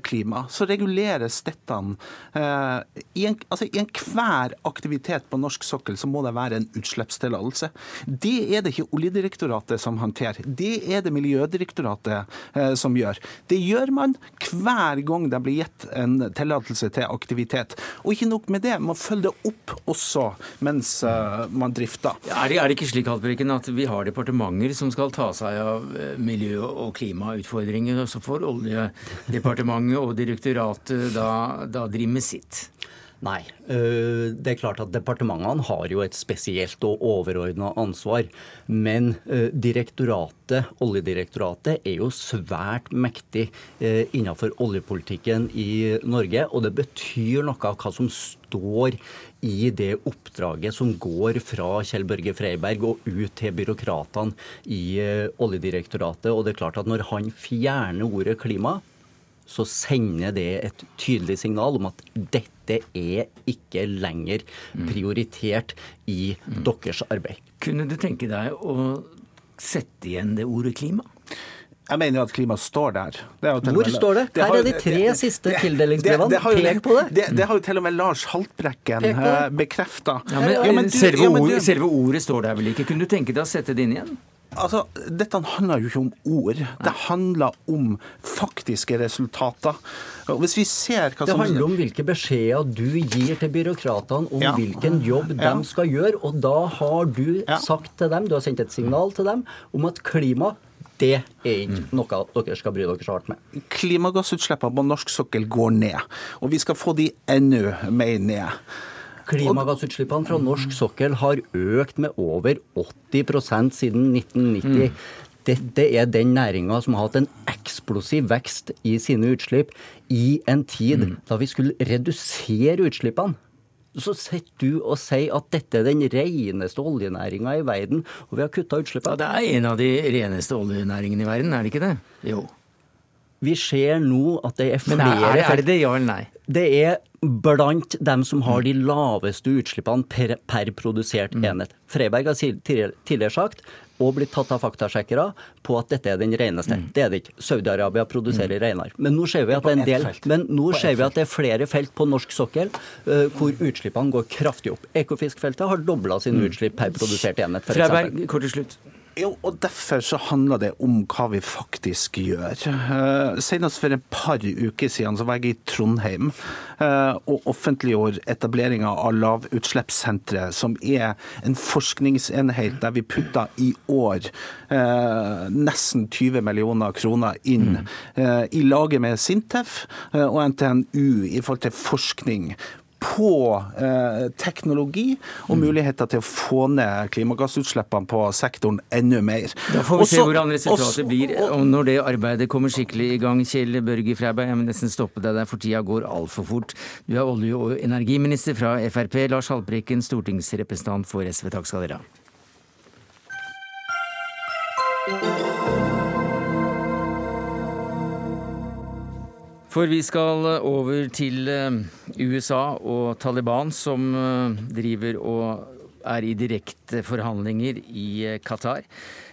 klima, så reguleres dette Uh, I enhver aktivitet på norsk sokkel så må det være en utslippstillatelse. Det er det ikke Oljedirektoratet som håndterer. Det er det Miljødirektoratet eh, som gjør. Det gjør man hver gang det blir gitt en tillatelse til aktivitet. Og ikke nok med det, man følger det opp også mens eh, man drifter. Er det, er det ikke slik Haltbrekken, at vi har departementer som skal ta seg av miljø- og klimautfordringer, og så får Oljedepartementet og direktoratet da da driver med sitt. Nei. Eh, det er klart at Departementene har jo et spesielt og overordna ansvar. Men eh, direktoratet, Oljedirektoratet er jo svært mektig eh, innenfor oljepolitikken i Norge. Og det betyr noe av hva som står i det oppdraget som går fra Kjell Børge Freiberg og ut til byråkratene i Oljedirektoratet. Og det er klart at når han fjerner ordet klima, så sender det et tydelig signal om at dette er ikke lenger prioritert i mm. deres arbeid. Kunne du tenke deg å sette igjen det ordet klima? Jeg mener jo at klima står der. Hvor står det? Her er de tre det, siste tildelingsbrevene. Pek på det. det. det. har jo til og med Lars Haltbrekken eh, bekrefta. Ja, ja, selve, ja, selve, ordet står der vel ikke? Kunne du tenke deg å sette det inn igjen? Altså, Dette handler jo ikke om ord. Det handler om faktiske resultater. Og hvis vi ser hva Det handler om hvilke beskjeder du gir til byråkratene om ja. hvilken jobb ja. de skal gjøre. Og da har du ja. sagt til dem, du har sendt et signal til dem om at klima det er ikke mm. noe dere skal bry dere så hardt med. Klimagassutslippene på norsk sokkel går ned, og vi skal få de enda mer ned. Klimagassutslippene fra norsk sokkel har økt med over 80% siden 1990. Mm. Dette er den næringa som har hatt en eksplosiv vekst i sine utslipp i en tid mm. da vi skulle redusere utslippene. Så sitter du og sier at dette er den reneste oljenæringa i verden, og vi har kutta utslippene. Ja, det er en av de reneste oljenæringene i verden, er det ikke det? Jo. Vi ser nå at det er flere Men er, er det det, ja eller nei? Det er blant dem som har de laveste utslippene per, per produsert mm. enhet. Freiberg har tidligere sagt og blitt tatt av faktasjekkere på at dette er den reneste. Mm. Det er det ikke. Saudi-Arabia produserer mm. renere. Men nå ser vi at det er en del, men nå ser vi at det er flere felt på norsk sokkel uh, hvor utslippene går kraftig opp. Ekofiskfeltet har dobla sine mm. utslipp per produsert enhet. Freiberg, kort til slutt. Jo, og Derfor så handler det om hva vi faktisk gjør. Uh, senest for et par uker siden så var jeg i Trondheim uh, og offentliggjorde etableringa av lavutslippssenteret, som er en forskningsenhet der vi putter i år uh, nesten 20 millioner kroner inn i laget med Sintef og NTNU i forhold til forskning på eh, teknologi og mm. muligheter til å få ned klimagassutslippene på sektoren enda mer. Da får vi også, se hvordan resultatet også, blir og når det arbeidet kommer skikkelig i gang. Kjell Børge Freiberg, jeg må nesten stoppe deg der, for tida går altfor fort. Du er olje- og energiminister fra Frp. Lars Haltbrekken, stortingsrepresentant for SV. Takk skal dere ha. For vi skal eh, over til eh, USA og Taliban, som eh, driver og er i direkte forhandlinger i Qatar.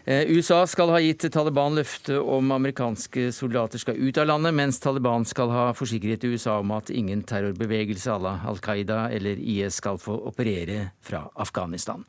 USA skal ha gitt Taliban løfte om amerikanske soldater skal ut av landet, mens Taliban skal ha forsikret USA om at ingen terrorbevegelse à la Al Qaida eller IS skal få operere fra Afghanistan.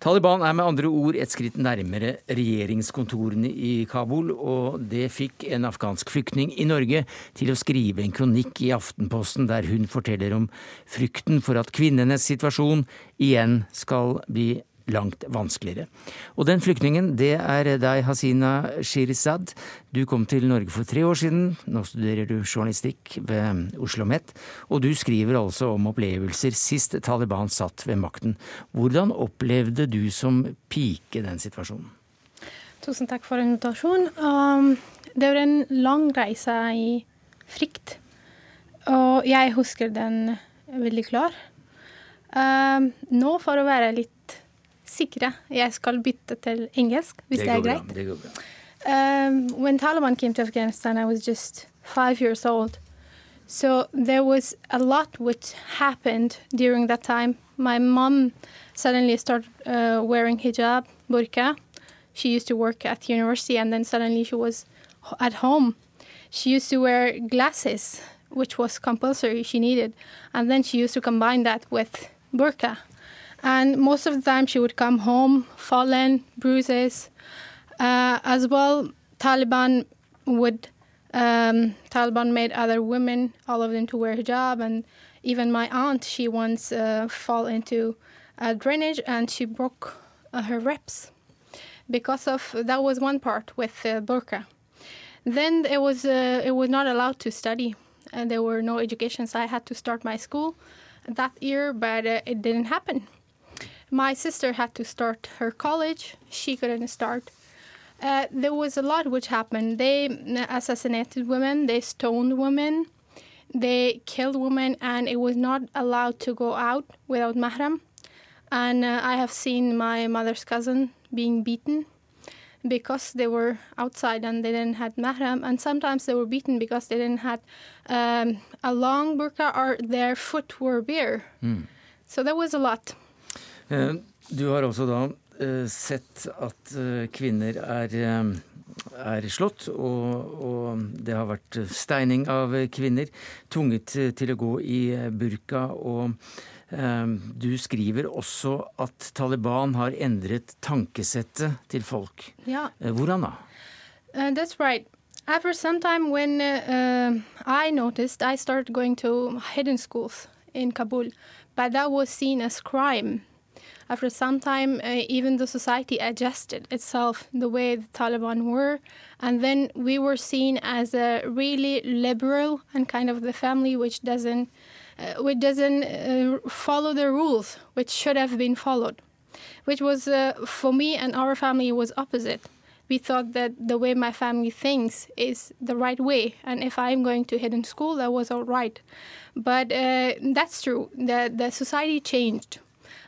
Taliban er med andre ord et skritt nærmere regjeringskontorene i Kabul, og det fikk en afghansk flyktning i Norge til å skrive en kronikk i Aftenposten der hun forteller om frykten for at kvinnenes situasjon igjen skal bli langt vanskeligere. Og den flyktningen, det er deg, Hasina Shirzad. Du kom til Norge for tre år siden. Nå studerer du journalistikk ved Oslo OsloMet. Og du skriver altså om opplevelser sist Taliban satt ved makten. Hvordan opplevde du som pike den situasjonen? Tusen takk for invitasjonen. Um, det var en lang reise i frykt. Og jeg husker den veldig klar. Um, nå, for å være litt sikre. Jeg skal bytte til engelsk, hvis det, det er greit. Det går bra. Um, when Taliban came to Afghanistan, I was just five years old. So there was a lot which happened during that time. My mom suddenly started uh, wearing hijab, burqa. She used to work at university, and then suddenly she was at home. She used to wear glasses, which was compulsory. She needed, and then she used to combine that with burqa. And most of the time, she would come home fallen, bruises. Uh, as well, Taliban would um, Taliban made other women, all of them, to wear hijab, and even my aunt, she once uh, fall into a drainage and she broke uh, her ribs because of that was one part with uh, burqa. Then it was uh, it was not allowed to study, and there were no education, so I had to start my school that year, but uh, it didn't happen. My sister had to start her college. She couldn't start. Uh, there was a lot which happened. They assassinated women, they stoned women, they killed women, and it was not allowed to go out without mahram. And uh, I have seen my mother's cousin being beaten because they were outside and they didn't have mahram. And sometimes they were beaten because they didn't have um, a long burqa or their foot were bare. Mm. So there was a lot. Uh, du har også da uh, sett at uh, kvinner er, er slått, og, og, det har vært steining av kvinner. Tvunget til å gå i burka. og du skriver også at Taliban har endret tankesettet til folk. Ja. Eh, hvordan da? Uh, that's right. After some time, when uh, I noticed, I started going to hidden schools in Kabul, but that was seen as crime. After some time, uh, even the society adjusted itself the way the Taliban were, and then we were seen as a really liberal and kind of the family which doesn't uh, which doesn't uh, follow the rules which should have been followed, which was uh, for me and our family was opposite. We thought that the way my family thinks is the right way, and if I'm going to hidden school, that was all right. But uh, that's true. The the society changed,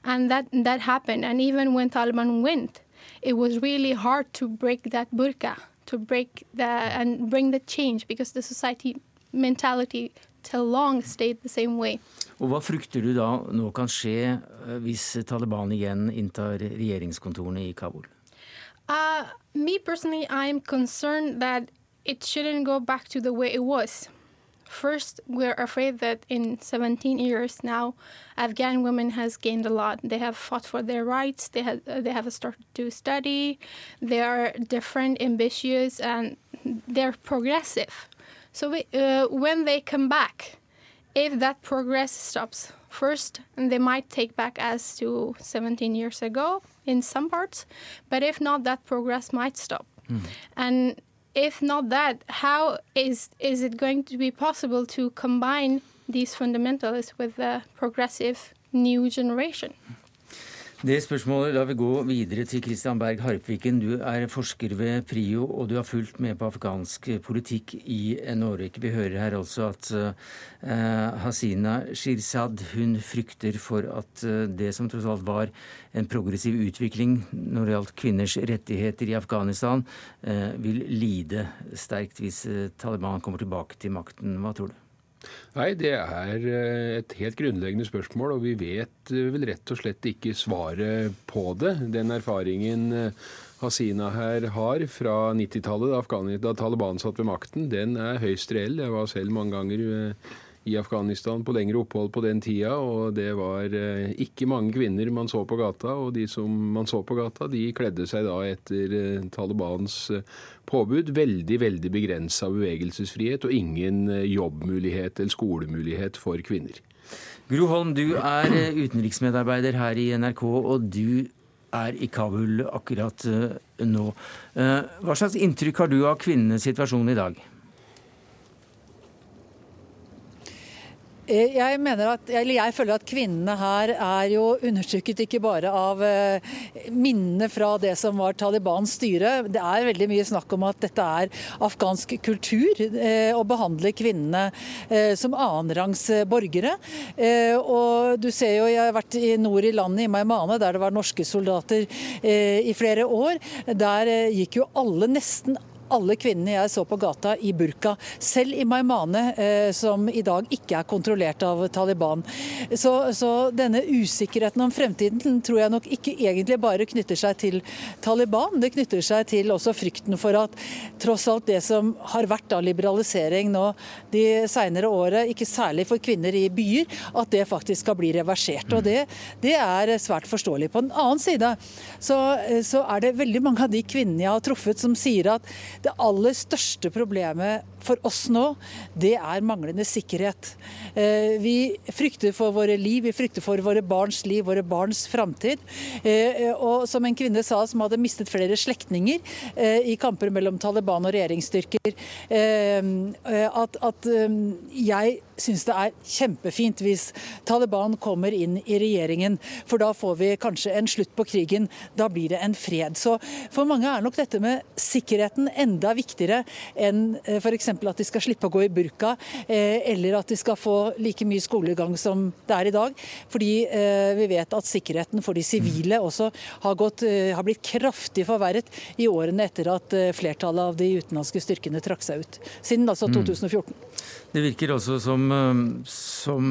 and that that happened. And even when Taliban went, it was really hard to break that burqa, to break the and bring the change because the society mentality till long stayed the same way. Og Hva frykter du da nå kan skje eh, hvis Taliban igjen inntar regjeringskontorene i Kabul? Uh, me personally, I'm concerned that it shouldn't go back to the way it was. First, we're afraid that in 17 years now, Afghan women has gained a lot. They have fought for their rights. They have uh, they have started to study. They are different, ambitious, and they're progressive. So we, uh, when they come back, if that progress stops first, they might take back as to 17 years ago in some parts, but if not, that progress might stop. Mm. And if not that, how is is it going to be possible to combine these fundamentalists with the progressive new generation? Det spørsmålet lar vi gå videre til Christian Berg Harpviken. Du er forsker ved PRIO, og du har fulgt med på afghansk politikk i en årrekke. Vi hører her altså at uh, Hasina Shirzad hun frykter for at uh, det som tross alt var en progressiv utvikling når det gjaldt kvinners rettigheter i Afghanistan, uh, vil lide sterkt hvis Taliban kommer tilbake til makten. Hva tror du? Nei, det er eh, et helt grunnleggende spørsmål, og vi vet eh, vel rett og slett ikke svaret på det. Den erfaringen eh, Hasina her har fra 90-tallet, da Taliban satt ved makten, den er høyst reell. Jeg var selv mange ganger i Afghanistan på lengre opphold på den tida, og det var eh, ikke mange kvinner man så på gata. Og de som man så på gata, de kledde seg da etter eh, Talibans eh, påbud. Veldig, veldig begrensa bevegelsesfrihet og ingen jobbmulighet eller skolemulighet for kvinner. Gro Holm, du er utenriksmedarbeider her i NRK, og du er i Kabul akkurat nå. Hva slags inntrykk har du av kvinnenes situasjon i dag? Jeg, at, jeg føler at kvinnene her er jo undertrykket ikke bare av eh, minnene fra det som var Talibans styre. Det er veldig mye snakk om at dette er afghansk kultur eh, å behandle kvinnene som annenrangs borgere. Og du ser jo, Jeg har vært i nord i landet, i Maimane, der det var norske soldater i flere år. Der gikk jo alle, nesten alle kvinnene jeg så på gata i burka, selv i Maimane, eh, som i dag ikke er kontrollert av Taliban. Så, så, denne usikkerheten om fremtiden tror jeg nok ikke egentlig bare knytter seg til Taliban. Det knytter seg til også frykten for at tross alt det som har vært av liberalisering nå de senere året, ikke særlig for kvinner i byer, at det faktisk skal bli reversert. Og det, det er svært forståelig. På den annen side så, så er det veldig mange av de kvinnene jeg har truffet som sier at det aller største problemet for oss nå, det er manglende sikkerhet. Eh, vi frykter for våre liv, vi frykter for våre barns liv, våre barns framtid. Eh, og som en kvinne sa som hadde mistet flere slektninger i kamper mellom Taliban og regjeringsstyrker, at, at jeg syns det er kjempefint hvis Taliban kommer inn i regjeringen, for da får vi kanskje en slutt på krigen. Da blir det en fred. Så for mange er nok dette med sikkerheten enda viktigere enn f.eks. at de skal slippe å gå i burka, eh, eller at de skal få like mye skolegang som det er i dag. Fordi eh, vi vet at sikkerheten for de sivile også har, gått, eh, har blitt kraftig forverret i årene etter at flertallet av de utenlandske styrkene trakk seg ut. Siden altså 2014. Mm. Det virker også som, som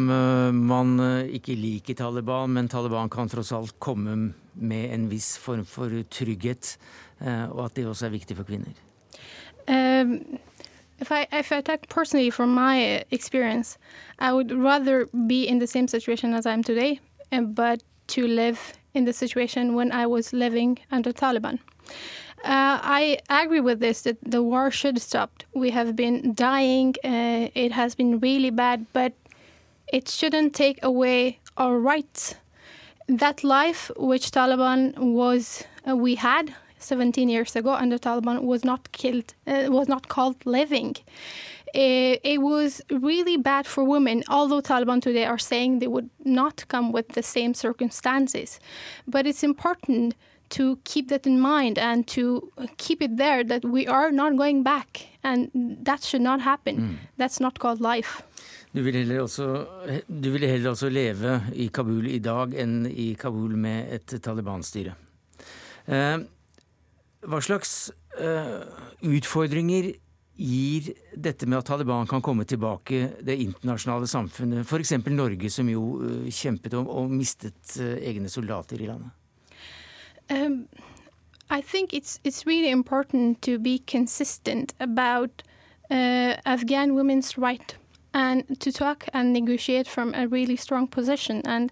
man ikke liker Taliban, men Taliban kan tross alt komme med en viss form for trygghet, og at det også er viktig for kvinner. Um if I if I talk personally from my experience, I would rather be in the same situation as I am today, but to live in the situation when I was living under Taliban. Uh, I agree with this that the war should stop. We have been dying. Uh, it has been really bad, but it shouldn't take away our rights. That life which Taliban was uh, we had 17 years ago under Taliban was not killed, uh, was not called living. It, it, was really bad for women, although Taliban today are saying they would not come with the same circumstances. But it's important to keep that in mind and to keep it there that we are not going back. And that should not happen. Mm. That's not called life. Du vil, heller også, du heller også leve i Kabul i dag enn i Kabul med et Taliban-styre. Uh, hva slags uh, utfordringer gir dette med at Taliban kan komme tilbake det internasjonale samfunnet, f.eks. Norge, som jo uh, kjempet om og mistet uh, egne soldater i landet? Um, I think it's it's really important to be consistent about uh, Afghan women's right and to talk and negotiate from a really strong position. And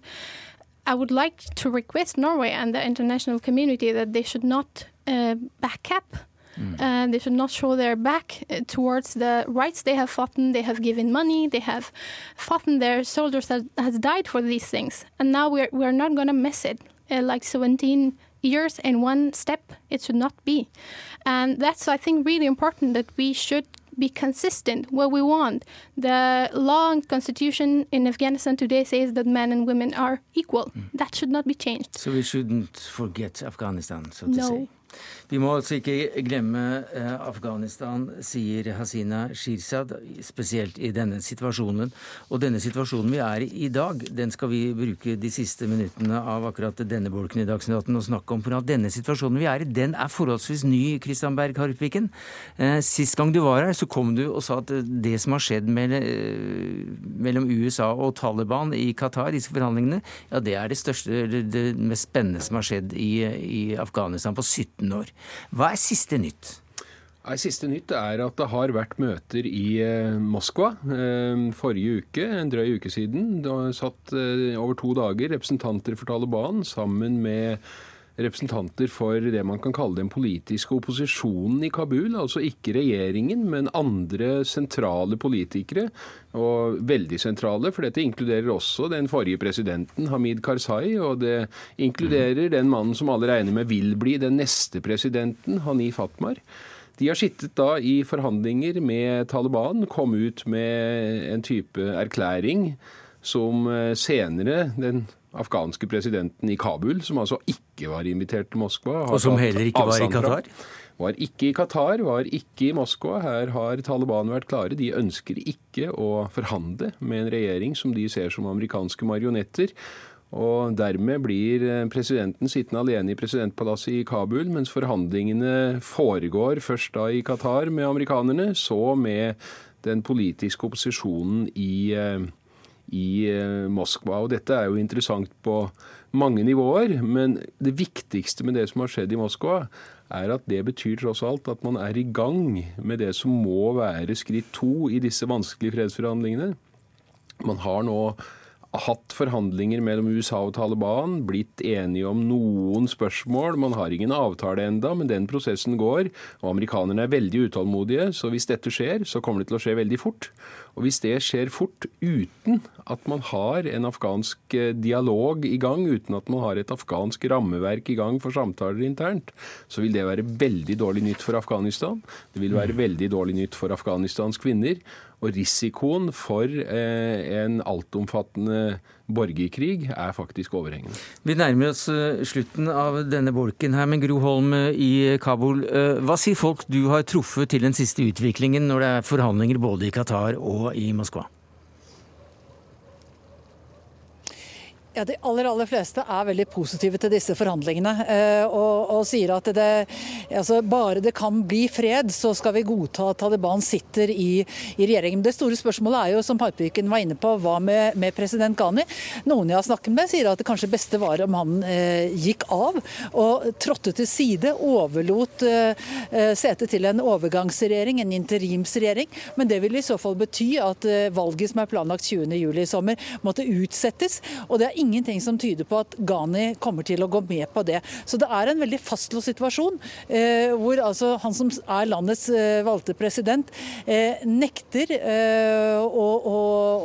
I would like to request Norway and the international community that they should not uh, back up. Mm. Uh, they should not show their back uh, towards the rights they have fought. They have given money. They have fought. And their soldiers that has died for these things, and now we're we're not going to miss it. Uh, like 17 years in one step, it should not be, and that's I think really important that we should be consistent what we want. The law and constitution in Afghanistan today says that men and women are equal. Mm. That should not be changed. So we shouldn't forget Afghanistan, so to no. say. Vi må altså ikke glemme eh, Afghanistan, sier Hasina Shirzad, spesielt i denne situasjonen. Og denne situasjonen vi er i i dag, den skal vi bruke de siste minuttene av akkurat denne bolken i Dagsnytt 18 og snakke om. For at denne situasjonen vi er i, den er forholdsvis ny, Kristian Berg Harpviken. Eh, sist gang du var her, så kom du og sa at det som har skjedd eh, mellom USA og Taliban i Qatar, disse forhandlingene, ja det er det største, det mest spennende som har skjedd i, i Afghanistan på 17 17 år. Hva er siste nytt? Nei, Siste nytt er at det har vært møter i eh, Moskva eh, forrige uke, en drøy uke siden. Det har satt eh, over to dager representanter for Taliban sammen med representanter for det man kan kalle den politiske opposisjonen i Kabul. Altså ikke regjeringen, men andre sentrale politikere. Og veldig sentrale, for dette inkluderer også den forrige presidenten, Hamid Karzai. Og det inkluderer den mannen som alle regner med vil bli den neste presidenten, Hanif Fatmar. De har sittet da i forhandlinger med Taliban, kom ut med en type erklæring som eh, senere den afghanske presidenten i Kabul, som altså ikke var invitert til Moskva. Og som heller ikke var i Qatar? Var ikke i Qatar, var ikke i Moskva. Her har Taliban vært klare. De ønsker ikke å forhandle med en regjering som de ser som amerikanske marionetter. Og Dermed blir eh, presidenten sittende alene i presidentpalasset i Kabul, mens forhandlingene foregår først da i Qatar med amerikanerne, så med den politiske opposisjonen i Qatar eh, i eh, Moskva. Og dette er jo interessant på mange nivåer, men det viktigste med det som har skjedd i Moskva, er at det betyr tross alt at man er i gang med det som må være skritt to i disse vanskelige fredsforhandlingene. Man har nå hatt forhandlinger mellom USA og Taliban, blitt enige om noen spørsmål. Man har ingen avtale enda, men den prosessen går. Og amerikanerne er veldig utålmodige, så hvis dette skjer, så kommer det til å skje veldig fort. Og hvis det skjer fort uten at man har en afghansk eh, dialog i gang, uten at man har et afghansk rammeverk i gang for samtaler internt, så vil det være veldig dårlig nytt for Afghanistan. Det vil være veldig dårlig nytt for Afghanistans kvinner. Og risikoen for eh, en altomfattende borgerkrig er faktisk overhengende. Vi nærmer oss eh, slutten av denne bolken her, men Gro Holm eh, i Kabul. Hva sier folk du har truffet til den siste utviklingen når det er forhandlinger både i Qatar og i Moskva? Ja, De aller aller fleste er veldig positive til disse forhandlingene. Eh, og, og, sier at det, altså bare det kan bli fred, så skal vi godta at Taliban sitter i, i regjeringen. Det store spørsmålet er jo, som Harpviken var inne på, hva med, med, president Ghani? Noen jeg har snakket med, sier at det kanskje beste var om han eh, gikk av og trådte til side. Overlot eh, eh setet til en overgangsregjering, en interimsregjering. Men det vil i så fall bety at eh, valget som er planlagt 20.07 i sommer, måtte utsettes. og det er ingenting som tyder på at Ghani kommer til å gå med på det. Så det er en veldig fastlåst situasjon, eh, hvor altså han som er landets eh, valgte president, eh, nekter eh, å, å,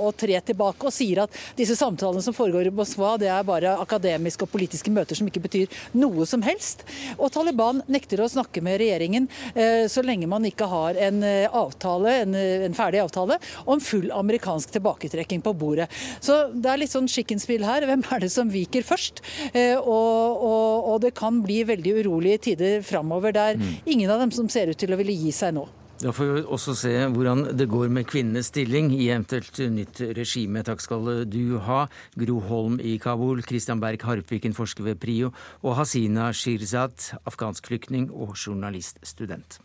å, tre tilbake og sier at disse samtalene som foregår i Moskva, det er bare akademiske og politiske møter som ikke betyr noe som helst. Og Taliban nekter å snakke med regjeringen eh, så lenge man ikke har en eh, avtale, en, en ferdig avtale om full amerikansk tilbaketrekking på bordet. Så det er litt sånn skikkenspill her hvem er det som viker først? Eh, og, og, og det kan bli veldig urolige tider framover der mm. ingen av dem som ser ut til å ville gi seg nå. Da får vi også se hvordan det går med kvinnenes stilling i eventuelt nytt regime. Takk skal du ha, Gro Holm i Kabul, Christian Berg Harpviken, forsker ved PRIO, og Hasina Shirzad, afghansk flyktning og journaliststudent.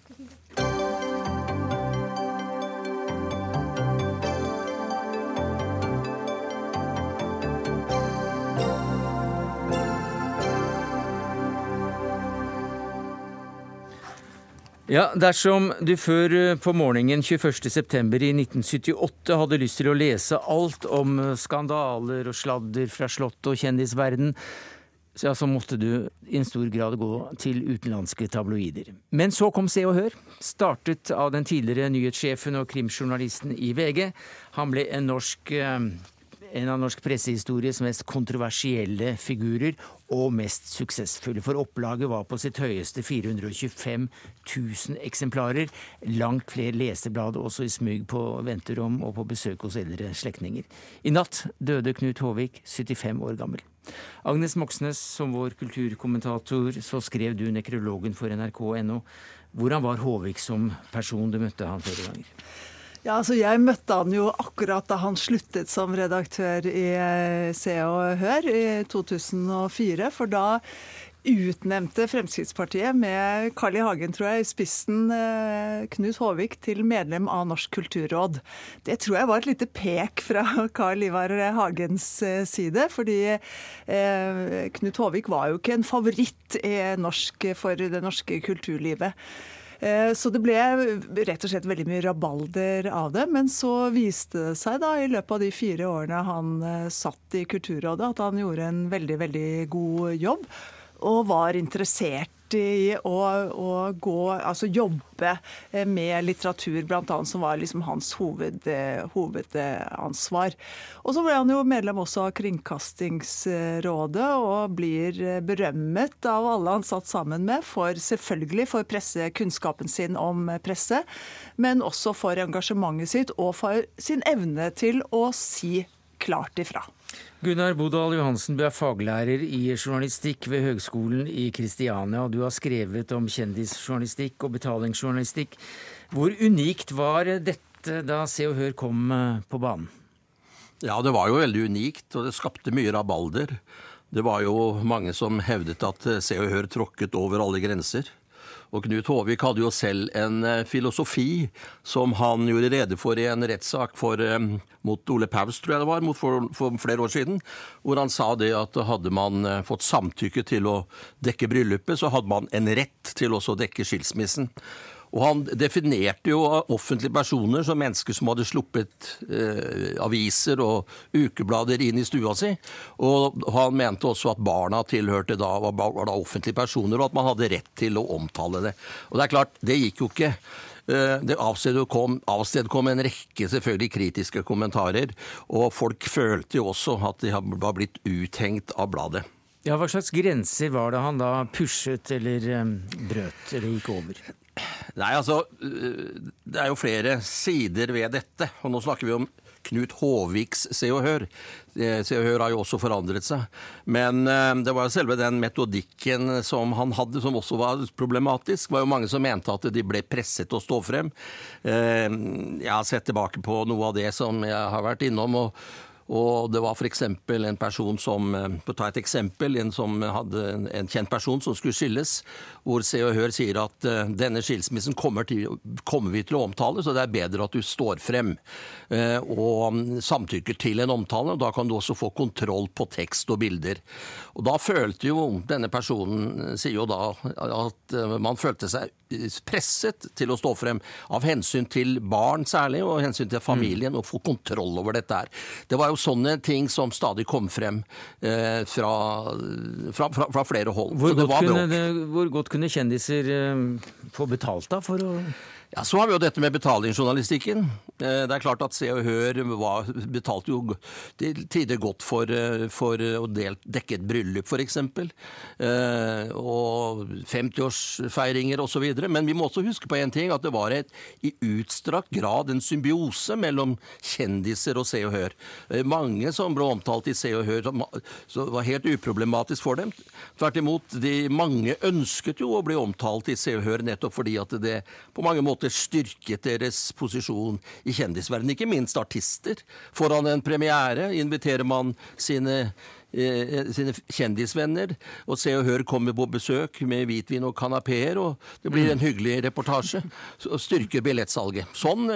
Ja, Dersom du før eh, på morgenen 21.9. i 1978 hadde lyst til å lese alt om eh, skandaler og sladder fra slottet og kjendisverden, så, ja, så måtte du i en stor grad gå til utenlandske tabloider. Men så kom Se og Hør, startet av den tidligere nyhetssjefen og krimjournalisten i VG. Han ble en norsk eh, en av norsk pressehistories mest kontroversielle figurer og mest suksessfulle. For opplaget var på sitt høyeste 425 000 eksemplarer. Langt flere leseblad også i smyg på venterom og på besøk hos eldre slektninger. I natt døde Knut Håvik, 75 år gammel. Agnes Moxnes, som vår kulturkommentator, så skrev du nekrologen for nrk.no. Hvordan var Håvik som person? Du møtte han flere ganger. Ja, altså Jeg møtte han jo akkurat da han sluttet som redaktør i eh, Se og Hør i 2004. For da utnevnte Fremskrittspartiet med Carl I. Hagen tror jeg, i spissen eh, Knut Håvik til medlem av Norsk kulturråd. Det tror jeg var et lite pek fra Carl Ivar Hagens eh, side. Fordi Knut Håvik var jo ikke en favoritt norsk, for det norske kulturlivet. Eh, så det ble rett og slett veldig mye rabalder av det. Men så viste det seg da i løpet av de fire årene han eh, satt i Kulturrådet, at han gjorde en veldig, veldig god jobb. Og var interessert i å, å gå, altså jobbe eh, med litteratur, bl.a. som var liksom hans hoved, eh, hovedansvar. Og så ble han jo medlem også av Kringkastingsrådet, og blir eh, berømmet av alle han satt sammen med, for selvfølgelig for pressekunnskapen sin om presse, men også for engasjementet sitt og for sin evne til å si klart ifra. Gunnar Bodal Johansen, du er faglærer i journalistikk ved Høgskolen i Kristiania. Du har skrevet om kjendisjournalistikk og betalingsjournalistikk. Hvor unikt var dette da Se og Hør kom eh, på banen? Ja, det var jo veldig unikt, og det skapte mye rabalder. Det var jo mange som hevdet at Se og Hør tråkket over alle grenser. Og Knut Håvik hadde jo selv en eh, filosofi som han gjorde rede for i en rettssak eh, mot Ole Paus, tror jeg det var, for, for, flere år siden, hvor han sa det at hadde man eh, fått samtykke til å dekke bryllupet, så hadde man en rett til også å dekke skilsmissen. Og han definerte jo offentlige personer som mennesker som hadde sluppet eh, aviser og ukeblader inn i stua si. Og han mente også at barna tilhørte da, var, var da offentlige personer, og at man hadde rett til å omtale det. Og det er klart, det gikk jo ikke. Eh, det avstedkom, avstedkom en rekke selvfølgelig kritiske kommentarer, og folk følte jo også at de var blitt uthengt av bladet. Ja, Hva slags grenser var det han da pushet eller um, brøt eller gikk over? Nei, altså Det er jo flere sider ved dette. Og nå snakker vi om Knut Håviks Se og Hør. Se og Hør har jo også forandret seg. Men det var jo selve den metodikken som han hadde, som også var problematisk. Det var jo mange som mente at de ble presset til å stå frem. Jeg har sett tilbake på noe av det som jeg har vært innom. og og det var f.eks. en person som For å ta et eksempel. En som hadde en kjent person som skulle skilles, hvor Se og Hør sier at denne skilsmissen kommer, til, kommer, vi til å omtale, så det er bedre at du står frem og samtykker til en omtale. og Da kan du også få kontroll på tekst og bilder. Og Da følte jo denne personen sier jo da at man følte seg presset til å stå frem av hensyn til barn særlig, og hensyn til familien, og få kontroll over dette her. Det var jo sånne ting som stadig kom frem eh, fra, fra, fra, fra, flere hold. Hvor godt, kunne, hvor godt, kunne, kjendiser eh, få betalt da for å ja, Så har vi jo dette med betalingsjournalistikken. Det er klart at Se og Hør var, betalte jo til tider godt for, for å del, dekke et bryllup, f.eks. Eh, og 50-årsfeiringer osv. Men vi må også huske på en ting, at det var et, i utstrakt grad en symbiose mellom kjendiser og Se og Hør. Mange som ble omtalt i Se og Hør, så var helt uproblematisk for dem. Tvert imot, de mange ønsket jo å bli omtalt i Se og Hør nettopp fordi at det på mange måter styrket deres posisjon i kjendisverdenen. Ikke minst artister. Foran en premiere inviterer man sine sine kjendisvenner. Og Se og Hør kommer på besøk med hvitvin og kanapeer, og det blir en hyggelig reportasje. Og styrker billettsalget. Sånn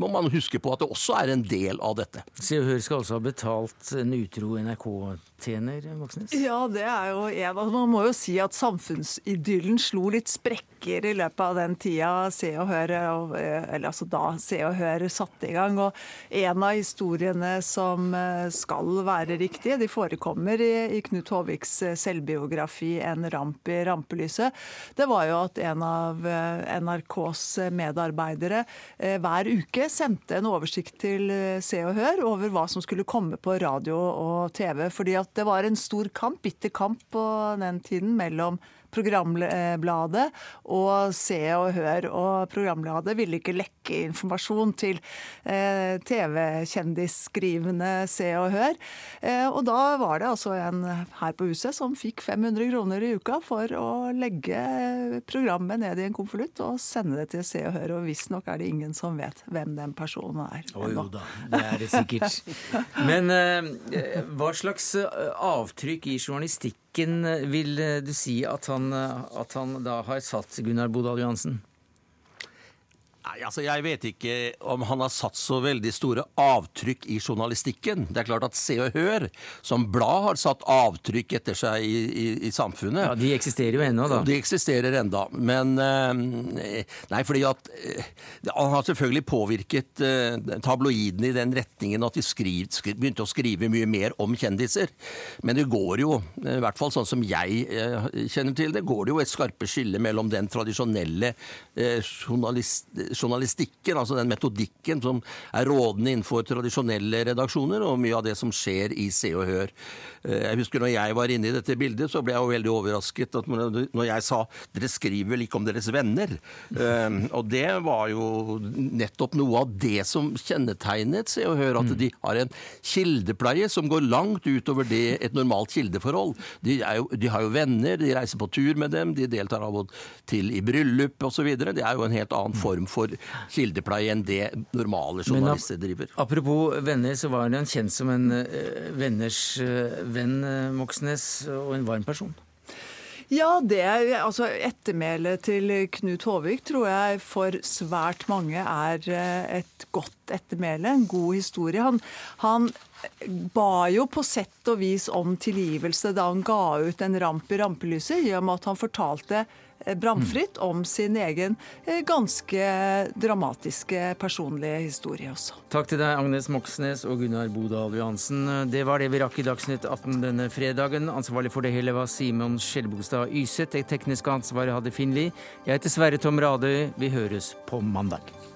må man huske på at det også er en del av dette. Se og Hør skal altså ha betalt en utro NRK-tjener, Moxnes? Ja, det er jo en av Man må jo si at samfunnsidyllen slo litt sprekker i løpet av den tida Se og Hør Eller altså da Se og Hør satte i gang. Og en av historiene som skal være riktige, de forekommer i, i Knut Håviks eh, selvbiografi 'En ramp i rampelyset', det var jo at en av eh, NRKs medarbeidere eh, hver uke sendte en oversikt til Se og Hør over hva som skulle komme på radio og TV. Fordi at det var en stor kamp, bitter kamp på den tiden mellom Programbladet og Se og Hør. Og Programbladet ville ikke lekke informasjon til eh, TV-kjendisskrivende Se og Hør. Eh, og da var det altså en her på huset som fikk 500 kroner i uka for å legge programmet ned i en konvolutt og sende det til Se og Hør. Og visstnok er det ingen som vet hvem den personen er. Å jo da, det er det sikkert. Men eh, hva slags avtrykk i journalistikk vil du si at han, at han da har satt Gunnar Bodal Johansen? Nei, altså Jeg vet ikke om han har satt så veldig store avtrykk i journalistikken. Det er klart at Se og Hør som blad har satt avtrykk etter seg i, i, i samfunnet. Ja, De eksisterer jo ennå, da. De eksisterer enda. Men Nei, fordi at Han har selvfølgelig påvirket tabloidene i den retningen at de skriv, skriv, begynte å skrive mye mer om kjendiser. Men det går jo, i hvert fall sånn som jeg kjenner til det, går det jo et skarpe skille mellom den tradisjonelle journalist journalistikken, altså den metodikken som er rådende innenfor tradisjonelle redaksjoner, og mye av det som skjer i Se og Hør. Jeg husker når jeg var inne i dette bildet, så ble jeg jo veldig overrasket at når jeg sa 'dere skriver vel ikke om deres venner'. Og det var jo nettopp noe av det som kjennetegnet Se og Hør, at de har en kildepleie som går langt utover det et normalt kildeforhold. De, jo, de har jo venner, de reiser på tur med dem, de deltar av og til i bryllup osv. Det er jo en helt annen form for kildepleie enn det normale journalister driver. Men apropos venner, så var han kjent som en uh, venners uh, venn, uh, Moxnes, og en varm person. Ja, det er, altså ettermælet til Knut Håvik tror jeg for svært mange er et godt ettermæle, en god historie. Han, han ba jo på sett og vis om tilgivelse da han ga ut en ramp i rampelyset, i og med at han fortalte eh, bramfritt om sin egen eh, ganske dramatiske personlige historie også. Takk til deg, Agnes Moxnes og Gunnar Bodal Johansen. Det var det vi rakk i Dagsnytt 18 denne fredagen. Ansvarlig for det hele var Simon Skjelbogstad Yseth. Det tekniske ansvaret hadde Finn Lie. Jeg heter Sverre Tom Radøy. Vi høres på mandag.